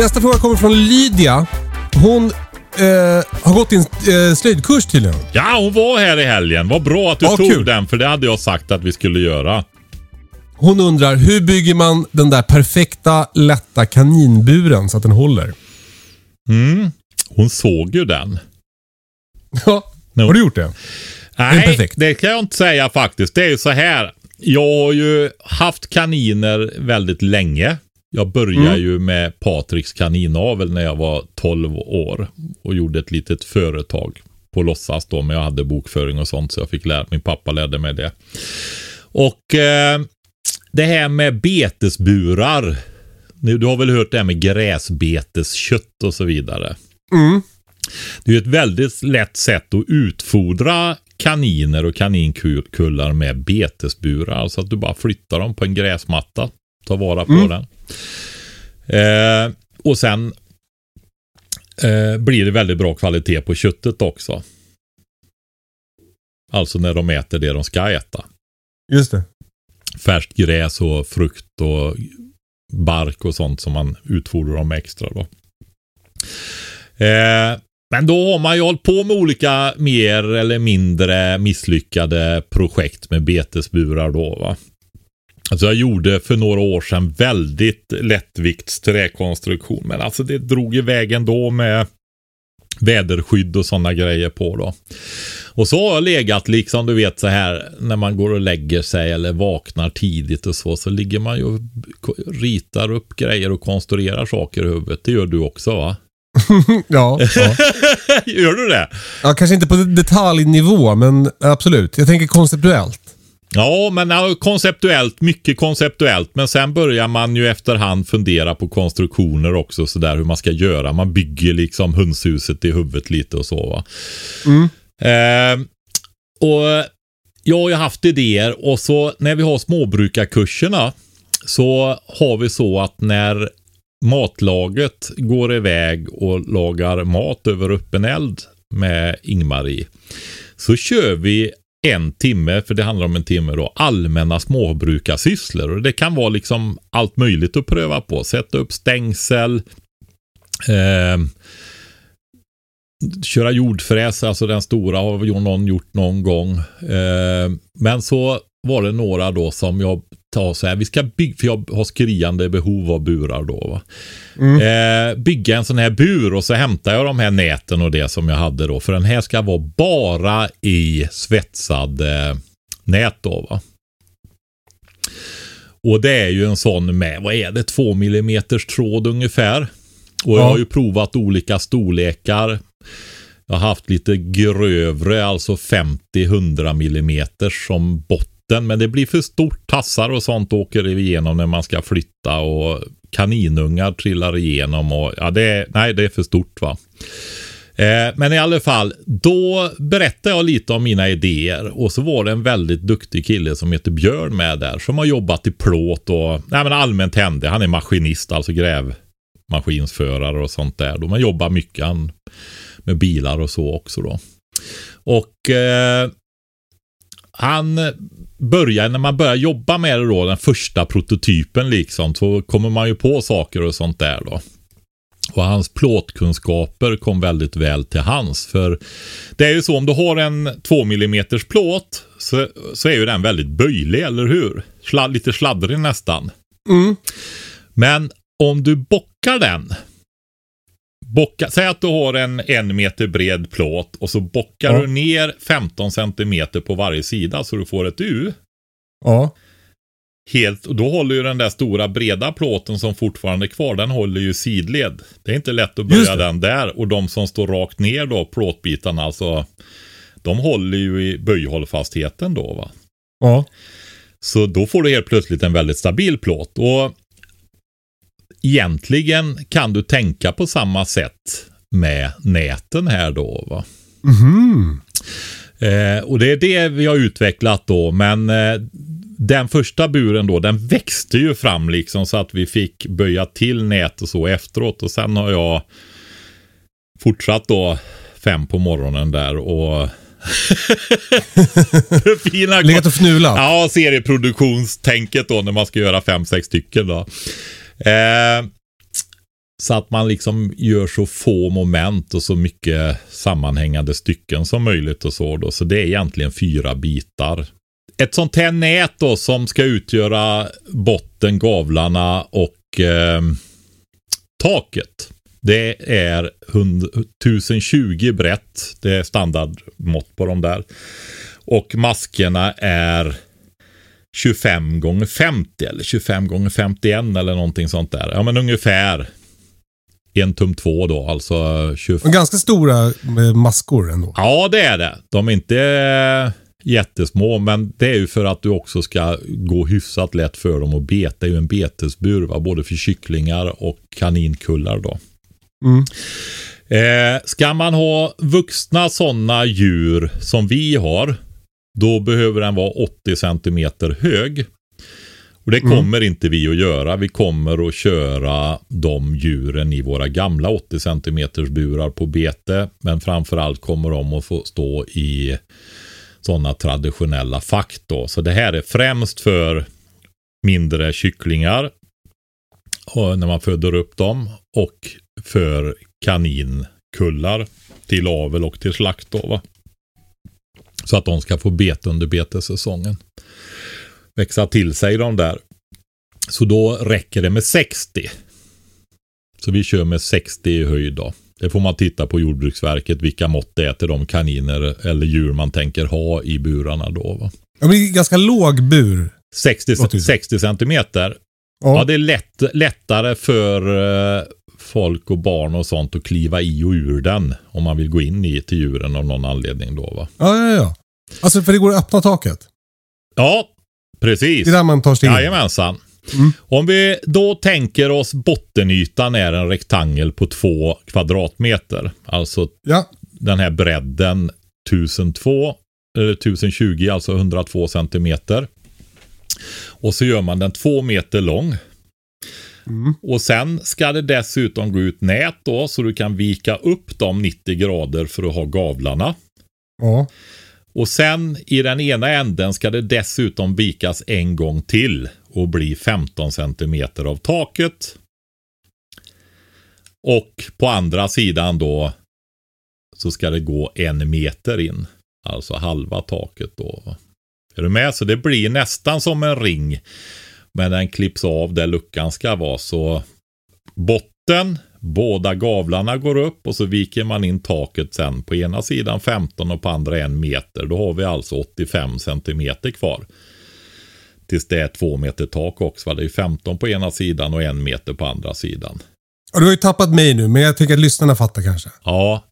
Nästa fråga kommer från Lydia. Hon eh, har gått din eh, slöjdkurs tydligen. Ja, hon var här i helgen. Vad bra att du ja, tog kul. den, för det hade jag sagt att vi skulle göra. Hon undrar, hur bygger man den där perfekta, lätta kaninburen så att den håller? Mm. Hon såg ju den. Ja, No. Har du gjort det? Nej, perfekt? det kan jag inte säga faktiskt. Det är ju så här. Jag har ju haft kaniner väldigt länge. Jag började Mm. ju med Patriks kaninavel när jag var 12 år och gjorde ett litet företag på låtsas då, men jag hade bokföring och sånt så jag fick lära, min pappa lärde mig det. Och eh, det här med betesburar. Nu, du har väl hört det här med gräsbeteskött och så vidare. Mm. Det är ett väldigt lätt sätt att utfodra kaniner och kaninkullar med betesburar. Alltså att du bara flyttar dem på en gräsmatta. Tar vara på Mm. den. Eh, och sen eh, blir det väldigt bra kvalitet på köttet också. Alltså när de äter det de ska äta. Just det. Färskt gräs och frukt och bark och sånt som man utfodrar dem extra då. Eh, men då har man ju hållit på med olika mer eller mindre misslyckade projekt med betesburar då va. Alltså jag gjorde för några år sedan väldigt lättvikts träkonstruktion men alltså det drog iväg ändå med väderskydd och sådana grejer på då. Och så har jag legat liksom du vet så här när man går och lägger sig eller vaknar tidigt och så så ligger man ju och ritar upp grejer och konstruerar saker i huvudet. Det gör du också va? Ja, ja. Gör du det? ja, kanske inte på detaljnivå, men absolut. Jag tänker konceptuellt. Ja, men ja, konceptuellt, mycket konceptuellt. Men sen börjar man ju efterhand fundera på konstruktioner också, sådär hur man ska göra. Man bygger liksom hönshuset i huvudet lite och så va. Eh, och jag har ju haft idéer och så när vi har småbrukarkurserna så har vi så att när matlaget går iväg och lagar mat över öppen eld med Ingmarie så kör vi en timme, för det handlar om en timme då, allmänna småbrukarsysslor. Och det kan vara liksom allt möjligt att pröva på. Sätta upp stängsel, eh, köra jordfräs, alltså den stora har någon gjort någon gång. Eh, men så var det några då som jag tar så här, vi ska bygga, för jag har skriande behov av burar då. Va? Eh, bygga en sån här bur och så hämtar jag de här näten och det som jag hade då. För den här ska vara bara i svetsad eh, nät då. Va? Och det är ju en sån med, vad är det, två millimeters tråd ungefär. Och jag Ja. har ju provat olika storlekar. Jag har haft lite grövre, alltså 50-100 millimeter som botten. Men det blir för stort. Tassar och sånt åker igenom när man ska flytta och kaninungar trillar igenom. Och, ja, det är, nej, det är för stort va. Eh, men i alla fall, då berättade jag lite om mina idéer och så var det en väldigt duktig kille som heter Björn med där som har jobbat i plåt och nej, men allmänt hände. Han är maskinist, alltså grävmaskinsförare och sånt där. Man jobbar mycket med bilar och så också då. Och eh, han börjar, när man börjar jobba med det då, den första prototypen liksom, så kommer man ju på saker och sånt där då. Och hans plåtkunskaper kom väldigt väl till hans. För det är ju så om du har en 2 mm plåt så, så är ju den väldigt böjlig, eller hur? Sladd, lite sladdrig nästan. Mm. Men om du bockar den. Bocka, säg att du har en en meter bred plåt och så bockar Ja. du ner 15 centimeter på varje sida så du får ett U. Ja. Helt, och då håller ju den där stora breda plåten som fortfarande är kvar, den håller ju sidled. Det är inte lätt att börja den där. Och de som står rakt ner då, plåtbitarna, alltså. De håller ju i böjhållfastheten då va. Ja. Så då får du helt plötsligt en väldigt stabil plåt. Och egentligen kan du tänka på samma sätt med näten här då va. Mhm. Eh, och det är det vi har utvecklat då, men eh, den första buren då, den växte ju fram liksom så att vi fick böja till nät och så efteråt. Och sen har jag fortsatt då fem på morgonen där och fina Legat och fnulat. Ja, serieproduktionstänket då när man ska göra fem, sex stycken då. Eh, så att man liksom gör så få moment och så mycket sammanhängande stycken som möjligt och så då. Så det är egentligen fyra bitar. Ett sånt här nät då som ska utgöra botten, gavlarna och eh, taket. Det är 100, 1020 brett. Det är standardmått på de där. Och maskerna är 25 gånger 50 eller 25 gånger 51 eller någonting sånt där. Ja men ungefär en tum två då, alltså 25. Och ganska stora eh, maskor ändå. Ja, det är det. De är inte eh, jättesmå, men det är ju för att du också ska gå hyfsat lätt för dem att beta. Det är ju en betesbur, va? både för kycklingar och kaninkullar då. Mm. Eh, ska man ha vuxna sådana djur som vi har, då behöver den vara 80 centimeter hög. Och det kommer inte vi att göra. Vi kommer att köra de djuren i våra gamla 80 centimeters burar på bete. Men framförallt kommer de att få stå i sådana traditionella fack då. Så det här är främst för mindre kycklingar när man föder upp dem och för kaninkullar till avel och till slakt då va. Så att de ska få bete under betesäsongen. Växa till sig de där. Så då räcker det med 60. Så vi kör med 60 i höjd då. Det får man titta på Jordbruksverket vilka mått det är till de kaniner eller djur man tänker ha i burarna då. Va? Ja, men det är ganska låg bur. 60, Låter det. 60 centimeter. Ja. Ja. det är lätt, lättare för eh, folk och barn och sånt att kliva i och ur den. Om man vill gå in i till djuren av någon anledning då va. Ja, ja, ja. Alltså för det går att öppna taket. Ja, precis. Det är där man tar sig in. Jajamensan. Mm. Om vi då tänker oss bottenytan är en rektangel på två kvadratmeter. Alltså Ja. den här bredden 1002, eller 1020, alltså 102 centimeter. Och så gör man den två meter lång. Mm. Och sen ska det dessutom gå ut nät då så du kan vika upp dem 90 grader för att ha gavlarna. Ja. Och sen i den ena änden ska det dessutom vikas en gång till och bli 15 centimeter av taket. Och på andra sidan då så ska det gå en meter in. Alltså halva taket då. Är du med? Så det blir nästan som en ring. Men den klipps av där luckan ska vara. Så botten, båda gavlarna går upp och så viker man in taket sen. På ena sidan 15 och på andra en meter. Då har vi alltså 85 centimeter kvar. Tills det är två meter tak också. va? Det är 15 på ena sidan och en meter på andra sidan. Och du har ju tappat mig nu, men jag tänker att lyssnarna fattar kanske. Ja.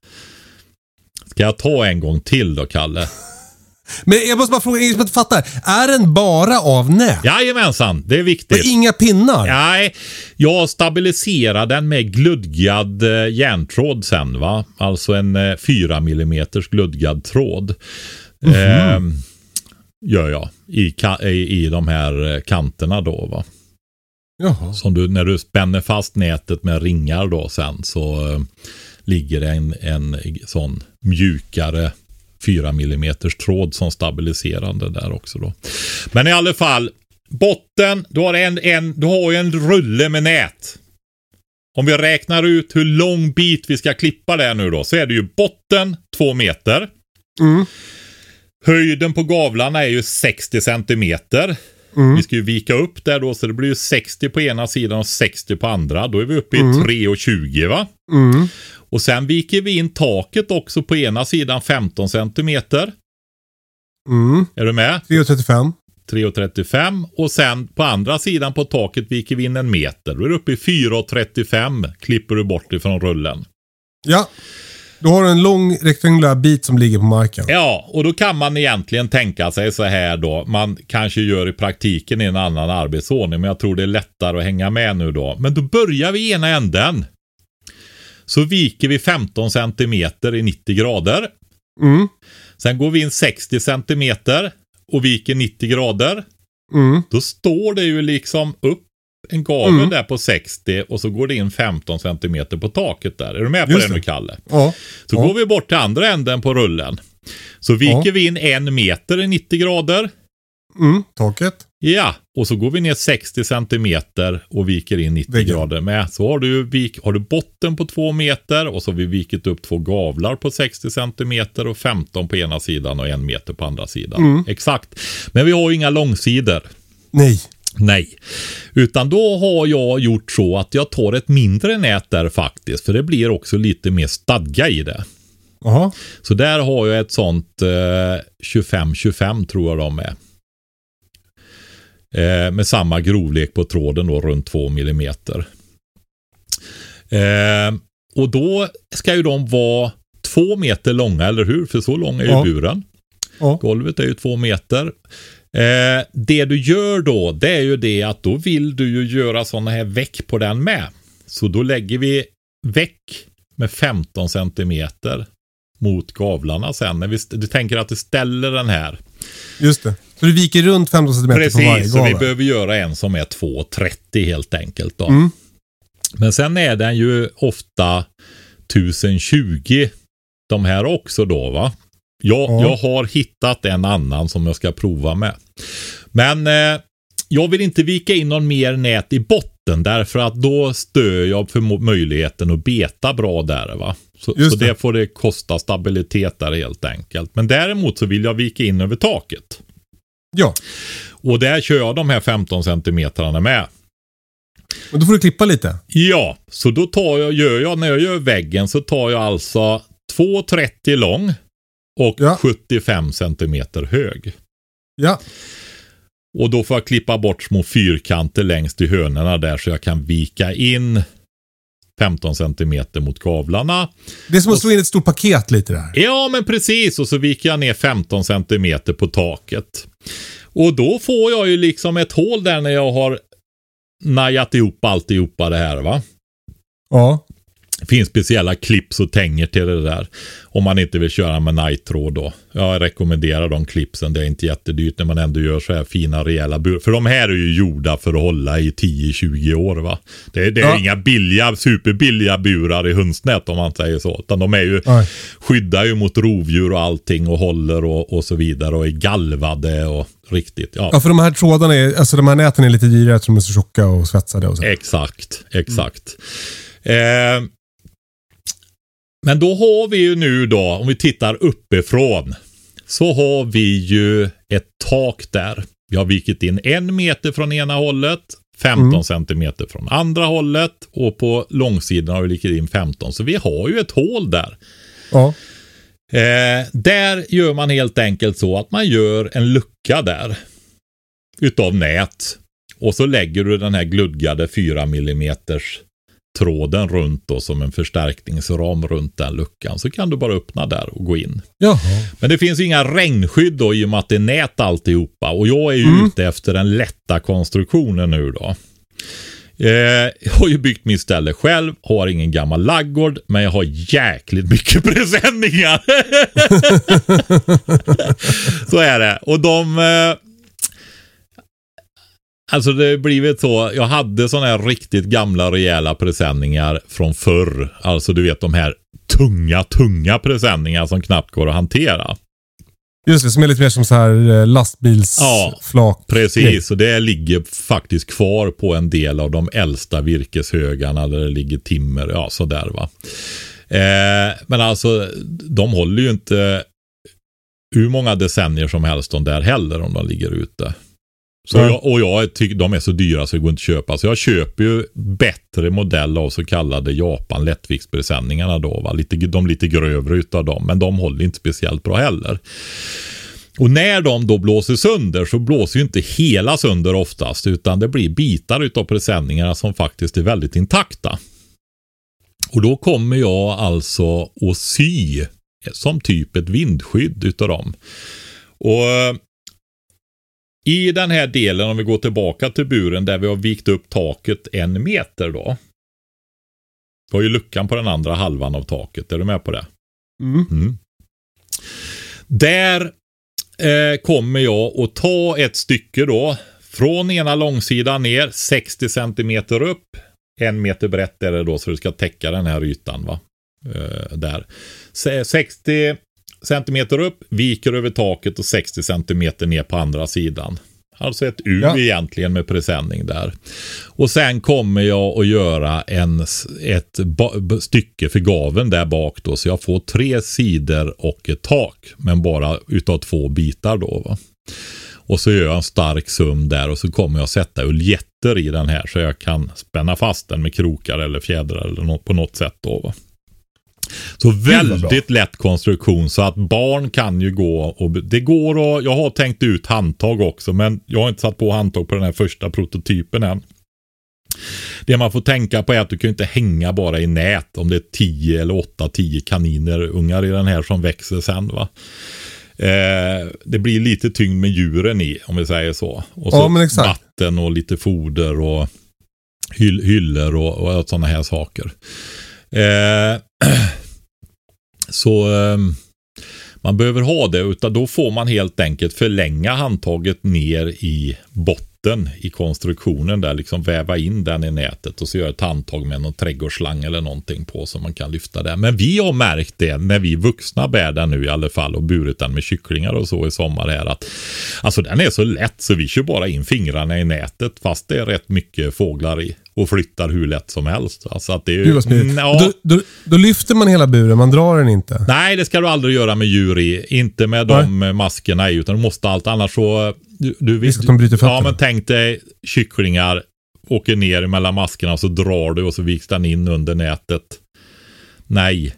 Ska jag ta en gång till då, Kalle? Men jag måste bara fråga, inte fattar. Är den bara av nät? Jajamensan, det är Och viktigt. inga pinnar? Nej, jag stabiliserar den med gludgad eh, järntråd sen va. Alltså en eh, 4 mm gludgad tråd. Eh, gör jag i, i, i de här eh, kanterna då va. Jaha. Som du, när du spänner fast nätet med ringar då sen så eh, ligger det en, en sån mjukare 4 mm tråd som stabiliserande där också då. Men i alla fall, botten, du har, en, en, du har ju en rulle med nät. Om vi räknar ut hur lång bit vi ska klippa där nu då, så är det ju botten 2 meter. Mm. Höjden på gavlarna är ju 60 centimeter. Vi ska ju vika upp där då, så det blir ju 60 på ena sidan och 60 på andra. Då är vi uppe i 3,20 va? Mm. Och sen viker vi in taket också på ena sidan 15 centimeter. Mm. Är du med? 3,35. 3,35 och sen på andra sidan på taket viker vi in en meter. Då är du uppe i 4,35 klipper du bort ifrån rullen. Ja. Du har en lång rektangulär bit som ligger på marken. Ja, och då kan man egentligen tänka sig så här då. Man kanske gör i praktiken i en annan arbetsordning, men jag tror det är lättare att hänga med nu då. Men då börjar vi ena änden. Så viker vi 15 centimeter i 90 grader. Mm. Sen går vi in 60 centimeter och viker 90 grader. Mm. Då står det ju liksom upp en gavel Mm. där på 60 och så går det in 15 centimeter på taket där. Är du med på Just det nu. Kalle? Ja. Så Ja. går vi bort till andra änden på rullen. Så viker Ja. vi in en meter i 90 grader. Mm. Taket. Ja, och så går vi ner 60 centimeter och viker in 90 Väggen. grader med. Så har du, vik, har du botten på 2 meter och så har vi vikit upp två gavlar på 60 centimeter och 15 på ena sidan och en meter på andra sidan. Mm. Exakt. Men vi har ju inga långsidor. Nej. Nej, utan då har jag gjort så att jag tar ett mindre nät där faktiskt. För det blir också lite mer stadga i det. Jaha. Så där har jag ett sånt eh, 25-25 tror jag de är. Eh, med samma grovlek på tråden då runt 2 mm. Eh, och då ska ju de vara två meter långa, eller hur? För så lång är ju Ja. buren. Ja. Golvet är ju två meter. Eh, det du gör då, det är ju det att då vill du ju göra sådana här väck på den med. Så då lägger vi väck med 15 centimeter mot gavlarna sen. När vi, du tänker att du ställer den här. Just det. Så du viker runt 15 cm på varje Precis, så vi gavel? behöver göra en som är 2,30 helt enkelt. Då. Mm. Men sen är den ju ofta 1020 de här också då va. Jag, Ja. jag har hittat en annan som jag ska prova med. Men eh, jag vill inte vika in någon mer nät i botten därför att då stör jag för möjligheten att beta bra där va. Så, så det. det. får det kosta stabilitet där helt enkelt. Men däremot så vill jag vika in över taket. Ja, Och där kör jag de här 15 centimetrarna med. men då får du klippa lite. Ja, så då tar jag, gör jag, när jag gör väggen så tar jag alltså 2,30 lång och Ja. 75 centimeter hög. Ja, Och då får jag klippa bort små fyrkanter längst i hörnorna där så jag kan vika in 15 centimeter mot kavlarna. det är som att slå in ett stort paket lite där. Ja, men precis. Och så viker jag ner 15 centimeter på taket. Och då får jag ju liksom ett hål där när jag har najat ihop alltihopa det här va. Ja, finns speciella clips och tänger till det där. Om man inte vill köra med night-tråd då. Jag rekommenderar de clipsen. Det är inte jättedyrt när man ändå gör så här fina rejäla burar. För de här är ju gjorda för att hålla i 10-20 år va. Det, är- det är Ja. inga billiga, superbilliga burar i hönsnät om man säger så. Utan de är ju, Nej. skyddar ju mot rovdjur och allting och håller och, och så vidare. Och är galvade och riktigt. Ja, ja för de här trådarna, är, alltså de här näten är lite dyrare eftersom de är så tjocka och svetsade och så. Exakt, exakt. Eh, men då har vi ju nu då, om vi tittar uppifrån, så har vi ju ett tak där. Vi har vikit in en meter från ena hållet, 15 centimeter från andra hållet och på långsidan har vi vikit in 15. Så vi har ju ett hål där. Ja, Eh, där gör man helt enkelt så att man gör en lucka där. Utav nät. Och så lägger du den här gludgade 4 mm tråden runt då som en förstärkningsram runt den luckan. Så kan du bara öppna där och gå in. jaha. Men det finns inga regnskydd då i och med att det är nät alltihopa. Och jag är ju ute efter den lätta konstruktionen nu då. Eh, jag har ju byggt min ställe själv, har ingen gammal laggård, men jag har jäkligt mycket presenningar. så är det. Och de... Alltså det har blivit så, jag hade sådana här riktigt gamla rejäla presenningar från förr. Alltså du vet de här tunga, tunga presenningar som knappt går att hantera. Just det, som är lite mer som så här eh, Ja, lastbilsflak. Precis, och det ligger faktiskt kvar på en del av de äldsta virkeshögarna där det ligger timmer, ja sådär va. Eh, men alltså, de håller ju inte hur många decennier som helst de där heller om de ligger ute. Så jag, och jag tycker de är så dyra så det går inte att köpa. Så jag köper ju bättre modell av så kallade Japan lättviktspresenningarna då. Va? Lite, de lite grövre utav dem. Men de håller inte speciellt bra heller. Och när de då blåser sönder så blåser ju inte hela sönder oftast. Utan det blir bitar utav presenningarna som faktiskt är väldigt intakta. Och då kommer jag alltså att sy som typ ett vindskydd utav dem. Och eh, i den här delen, om vi går tillbaka till buren där vi har vikt upp taket en meter då. Vi har ju luckan på den andra halvan av taket. Är du med på det? Mm. Mm. Där eh, kommer jag att ta ett stycke då. Från ena långsidan ner, 60 centimeter upp. En meter brett är det då, så det ska täcka den här ytan. va. Eh, där. Se- 60 centimeter upp, viker över taket och 60 centimeter ner på andra sidan. Alltså ett U Ja. egentligen med presenning där. Och sen kommer jag att göra en, ett stycke för gaven där bak då. Så jag får tre sidor och ett tak. Men bara utav två bitar då. Va? Och så gör jag en stark sum där och så kommer jag sätta uljetter i den här så jag kan spänna fast den med krokar eller fjädrar eller något, på något sätt. Då, va? Så väldigt lätt konstruktion så att barn kan ju gå och det går och jag har tänkt ut handtag också men jag har inte satt på handtag på den här första prototypen än. Det man får tänka på är att du kan inte hänga bara i nät om det är 10 eller 8-10 kaniner ungar i den här som växer sen. va. Eh, det blir lite tyngd med djuren i om vi säger så. Och så Ja, vatten och lite foder och hyll, hyllor och, och sådana här saker. Eh, så eh, man behöver ha det utan då får man helt enkelt förlänga handtaget ner i botten i konstruktionen där, liksom väva in den i nätet och så göra ett handtag med någon trädgårdsslang eller någonting på så man kan lyfta det. Men vi har märkt det när vi vuxna bär den nu i alla fall och burit den med kycklingar och så i sommar här att alltså den är så lätt så vi kör bara in fingrarna i nätet fast det är rätt mycket fåglar i och flyttar hur lätt som helst. Alltså att det är Gud vad smidigt. Ja. Då, då, då lyfter man hela buren, man drar den inte. Nej, det ska du aldrig göra med djur i. Inte med de eh, maskerna i, utan du måste allt. Annars så... Du, du att de bryter Ja, fötterna. men tänk dig kycklingar åker ner mellan maskerna och så drar du och så viks den in under nätet. Nej.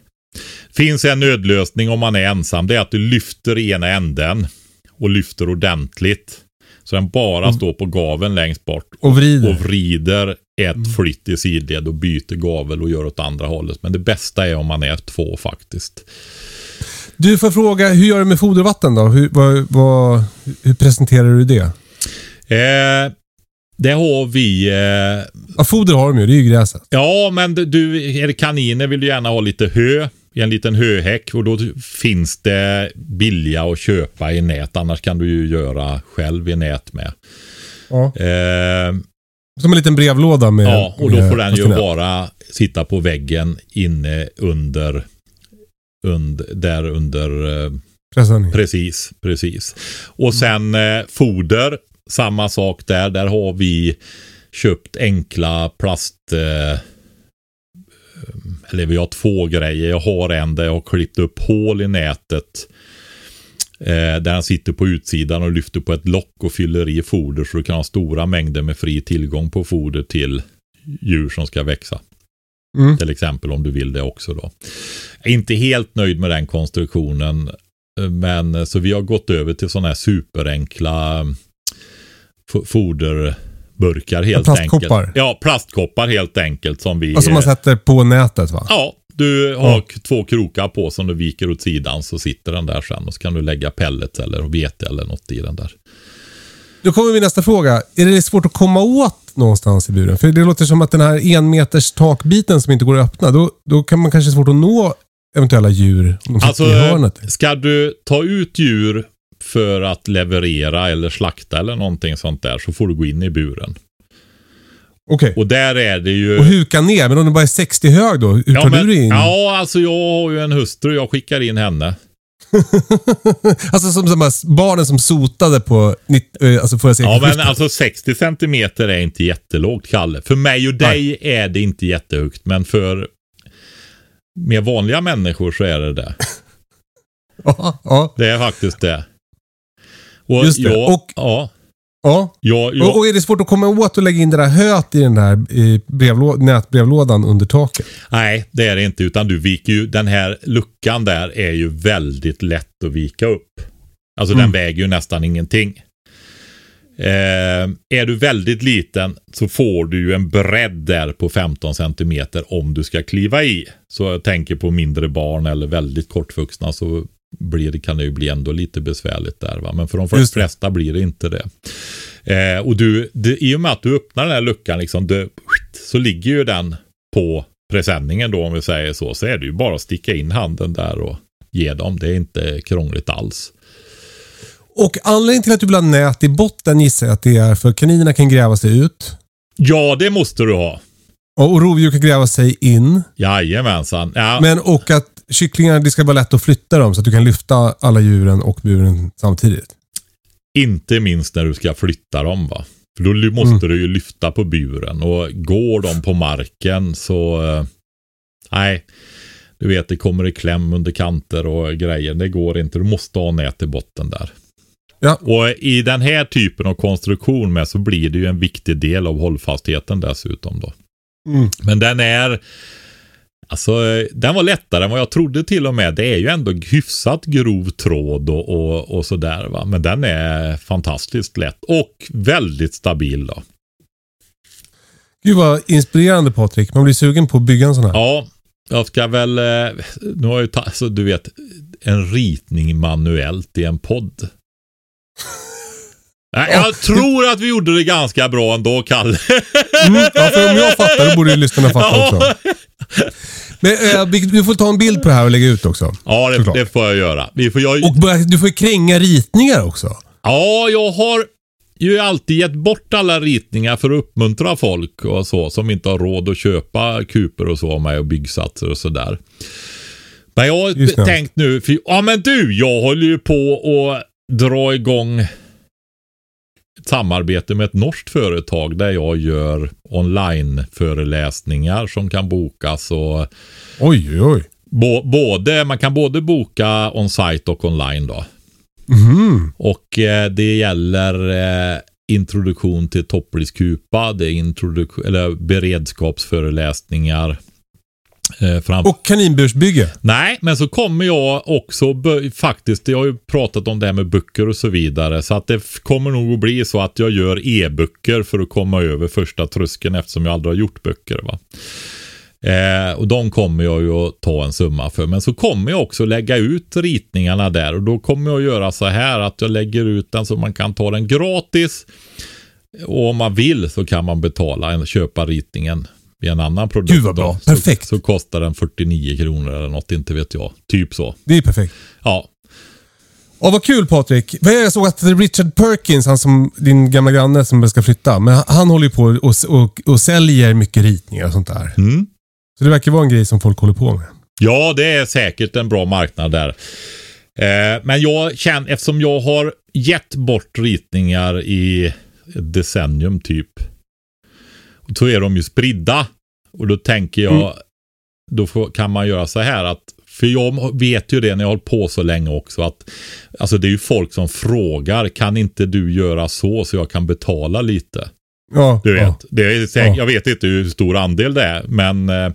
Finns en nödlösning om man är ensam. Det är att du lyfter ena änden och lyfter ordentligt. Så den bara står på gaveln längst bort. Och vrider. Och vrider ett flytt i sidled och byter gavel och gör åt andra hållet. Men det bästa är om man är två faktiskt. Du får fråga, hur gör du med fodervatten då? Hur, vad, vad, hur presenterar du det? Eh, det har vi. Eh, Ja, foder har de ju, det är ju gräset. ja, men du, är det kaniner vill du gärna ha lite hö i en liten höhäck och då finns det billiga att köpa i nät. Annars kan du ju göra själv i nät med. Ja. Eh, Som en liten brevlåda med... ja, och då får den ju bara sitta på väggen inne under, under där under eh. Precis, precis. Och sen eh, foder, samma sak där. Där har vi köpt enkla plast... Eh, eller vi har två grejer. Jag har en där jag har klippt upp hål i nätet. Eh, där den sitter på utsidan och lyfter på ett lock och fyller i foder så du kan ha stora mängder med fri tillgång på foder till djur som ska växa. Mm. Till exempel om du vill det också då. Inte helt nöjd med den konstruktionen. eh, Men så vi har gått över till sådana här superenkla f- foderburkar helt plastkoppar. enkelt. Ja, plastkoppar helt enkelt som vi... Alltså man sätter på nätet va? Ja, du har Ja. två krokar på som du viker åt sidan så sitter den där sen och så kan du lägga pellets eller vete eller något i den där. Då kommer min nästa fråga. Är det svårt att komma åt någonstans i buren? För det låter som att den här en meters takbiten som inte går att öppna, då, då kan man kanske svårt att nå eventuella djur de Alltså, i hörnet. ska du ta ut djur för att leverera eller slakta eller någonting sånt där så får du gå in i buren. Okej. Och där är det ju... Och huka ner, men om den bara är 60 hög då? Hur tar ja, men, du in? ja, alltså jag har ju en hustru. Jag skickar in henne. alltså som här barnen som sotade på eh, alltså förra Ja, sekelskiftet. men alltså 60 centimeter är inte jättelågt, Kalle. För mig och dig är det inte jättehögt, men för mer vanliga människor så är det det. ja, ja, Det är faktiskt det. Och Just det. Jag, Och- ja, ja. jag, jag, Och, och är det svårt att komma åt och lägga in det där höet i den där i brevlå- nätbrevlådan under taket? Nej, det är det inte. Utan du viker ju, den här luckan där är ju väldigt lätt att vika upp. Alltså Mm. den väger ju nästan ingenting. Eh, är du väldigt liten så får du ju en bredd där på 15 centimeter om du ska kliva i. Så jag tänker på mindre barn eller väldigt kortvuxna så blir det, kan det ju bli ändå lite besvärligt där. Va? Men för de Just det. flesta blir det inte det. Eh, och du, det, i och med att du öppnar den här luckan liksom, det, så ligger ju den på presenningen då om vi säger så. Så är det ju bara att sticka in handen där och ge dem. Det är inte krångligt alls. Och anledningen till att du vill ha nät i botten gissar jag att det är för kaninerna kan gräva sig ut. Ja, det måste du ha. Och rovdjur kan gräva sig in. Jajamensan. Ja, Men och att kycklingar, det ska vara lätt att flytta dem så att du kan lyfta alla djuren och buren samtidigt. Inte minst när du ska flytta dem va. För då måste du ju lyfta på buren och går de på marken så eh, nej. Du vet det kommer i kläm under kanter och grejer. Det går inte. Du måste ha nät i botten där. Ja. Och i den här typen av konstruktion med så blir det ju en viktig del av hållfastheten dessutom då. Mm. Men den är Alltså, den var lättare än vad jag trodde till och med. Det är ju ändå hyfsat grov tråd och, och, och sådär va. Men den är fantastiskt lätt och väldigt stabil då. Gud vad inspirerande Patrik. Man blir sugen på att bygga en sån här. Ja, jag ska väl, eh, nu har jag ju alltså, du vet, en ritning manuellt i en podd. Nej, jag tror att vi gjorde det ganska bra ändå, Kalle. Mm, ja, för om jag fattar då borde ju lyssnarna fatta också. Men eh, vi- du får ta en bild på det här och lägga ut också. Ja, det, Såklart. det får jag göra. Vi får, jag, Och börja, du får kränga ritningar också. ja, jag har ju alltid gett bort alla ritningar för att uppmuntra folk och så som inte har råd att köpa kuper och så av mig och byggsatser och sådär. Men jag har tänkt nu, för, ja men du, jag håller ju på att dra igång ett samarbete med ett norskt företag där jag gör online-föreläsningar som kan bokas och Oj, oj. Bå- både, man kan både boka on-site och online då. Mhm. Och eh, det gäller eh, introduktion till toppriskupa, det är introduktion, eller beredskapsföreläsningar. Eh, fram- Och kaninbursbygge. Nej, men så kommer jag också faktiskt, jag har ju pratat om det här med böcker och så vidare, så att det kommer nog att bli så att jag gör e-böcker för att komma över första tröskeln eftersom jag aldrig har gjort böcker. Va? Eh, och de kommer jag ju att ta en summa för. Men så kommer jag också lägga ut ritningarna där och då kommer jag att göra så här att jag lägger ut den så man kan ta den gratis. Och om man vill så kan man betala, köpa ritningen i en annan produkt. Gud vad bra. då. Perfekt. Så, så kostar den 49 kronor eller något, inte vet jag. Typ så. Det är perfekt. Ja, Ja, vad kul Patrik. Jag såg att Richard Perkins, han som, din gamla granne som ska flytta, men han- håller ju på och, och, och säljer mycket ritningar och sånt där. Mm. Så det verkar vara en grej som folk håller på med. Ja, det är säkert en bra marknad där. Eh, men jag känner, eftersom jag har gett bort ritningar i decennium typ. Så är de ju spridda. Och då tänker jag, då får, kan man göra så här att för jag vet ju det när jag har hållit på så länge också att Alltså det är ju folk som frågar Kan inte du göra så så jag kan betala lite? Ja, Du vet, ja. det är säkert, Ja. jag vet inte hur stor andel det är men eh,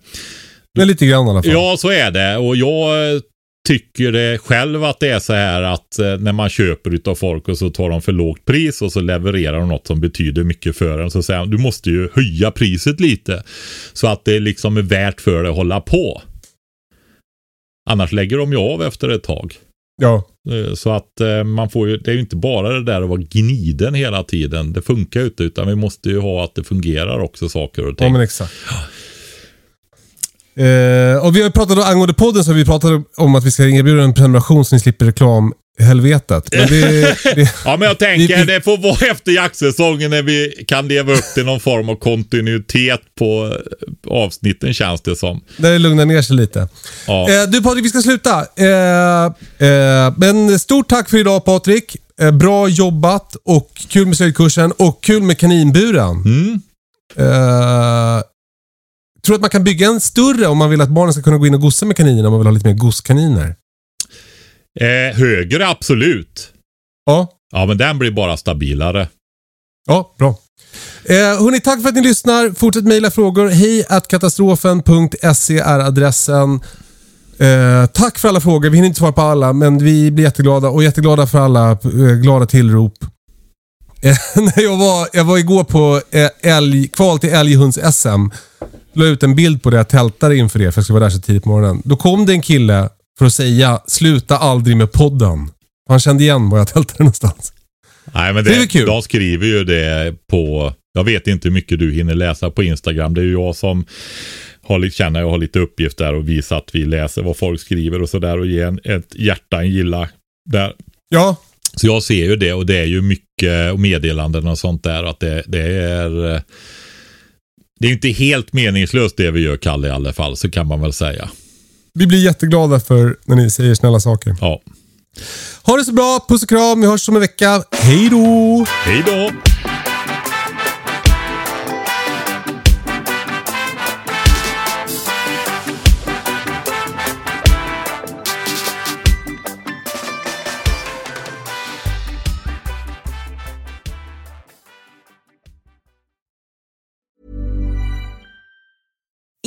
Men lite grann i alla fall. Ja, så är det. Och jag eh, tycker det själv att det är så här att eh, när man köper utav folk och så tar de för lågt pris och så levererar de något som betyder mycket för en. Så säger de, du måste ju höja priset lite. Så att det liksom är värt för dig att hålla på. Annars lägger de ju av efter ett tag. Ja. Eh, Så att eh, man får ju, det är ju inte bara det där att vara gniden hela tiden. Det funkar ju inte utan vi måste ju ha att det fungerar också saker och Ja, ting. men exakt. Eh, och vi har pratat om, angående podden så har vi pratat om att vi ska erbjuda en prenumeration så ni slipper reklamhelvetet. Men det, det, Ja, men jag tänker Vi- det får vara efter jaktsäsongen när vi kan leva upp till någon form av kontinuitet på eh, avsnitten känns det som. där det lugnar ner sig lite. Ja, Eh, du Patrik, vi ska sluta. Eh, eh, men stort tack för idag Patrik. Eh, bra jobbat och kul med slöjdkursen och kul med kaninburen. Mm. Tror att man kan bygga en större om man vill att barnen ska kunna gå in och gossa med kaninerna om man vill ha lite mer gosskaniner? eh, högre absolut. Ja, Ja, men den blir bara stabilare. ja bra. Eh, hörni, tack för att ni lyssnar. Fortsätt mejla frågor. Hej att katastrofen.se är adressen. Eh, tack för alla frågor. Vi hinner inte svara på alla, men vi blir jätteglada och jätteglada för alla eh, glada tillrop. Eh, när jag, var, jag var igår på eh, älg, kval till älghunds-SM. La ut en bild på det jag tältade inför det, för jag skulle vara där så tidigt på morgonen. Då kom det en kille för att säga sluta aldrig med podden. Han kände igen var jag tältade någonstans. Nej, men Det är det, väl kul. de skriver ju det på, jag vet inte hur mycket du hinner läsa på Instagram. Det är ju jag som har, lite- känner jag har lite uppgift där och visa att vi läser vad folk skriver och sådär och ge en, ett hjärta, en gilla där. Ja, Så jag ser ju det och det är ju mycket meddelanden och sånt där att det, det är eh, det är inte helt meningslöst det vi gör Kalle i alla fall så kan man väl säga. vi blir jätteglada för när ni säger snälla saker. Ja. Ha det så bra, puss och kram, vi hörs om en vecka. Hej då! Hej då!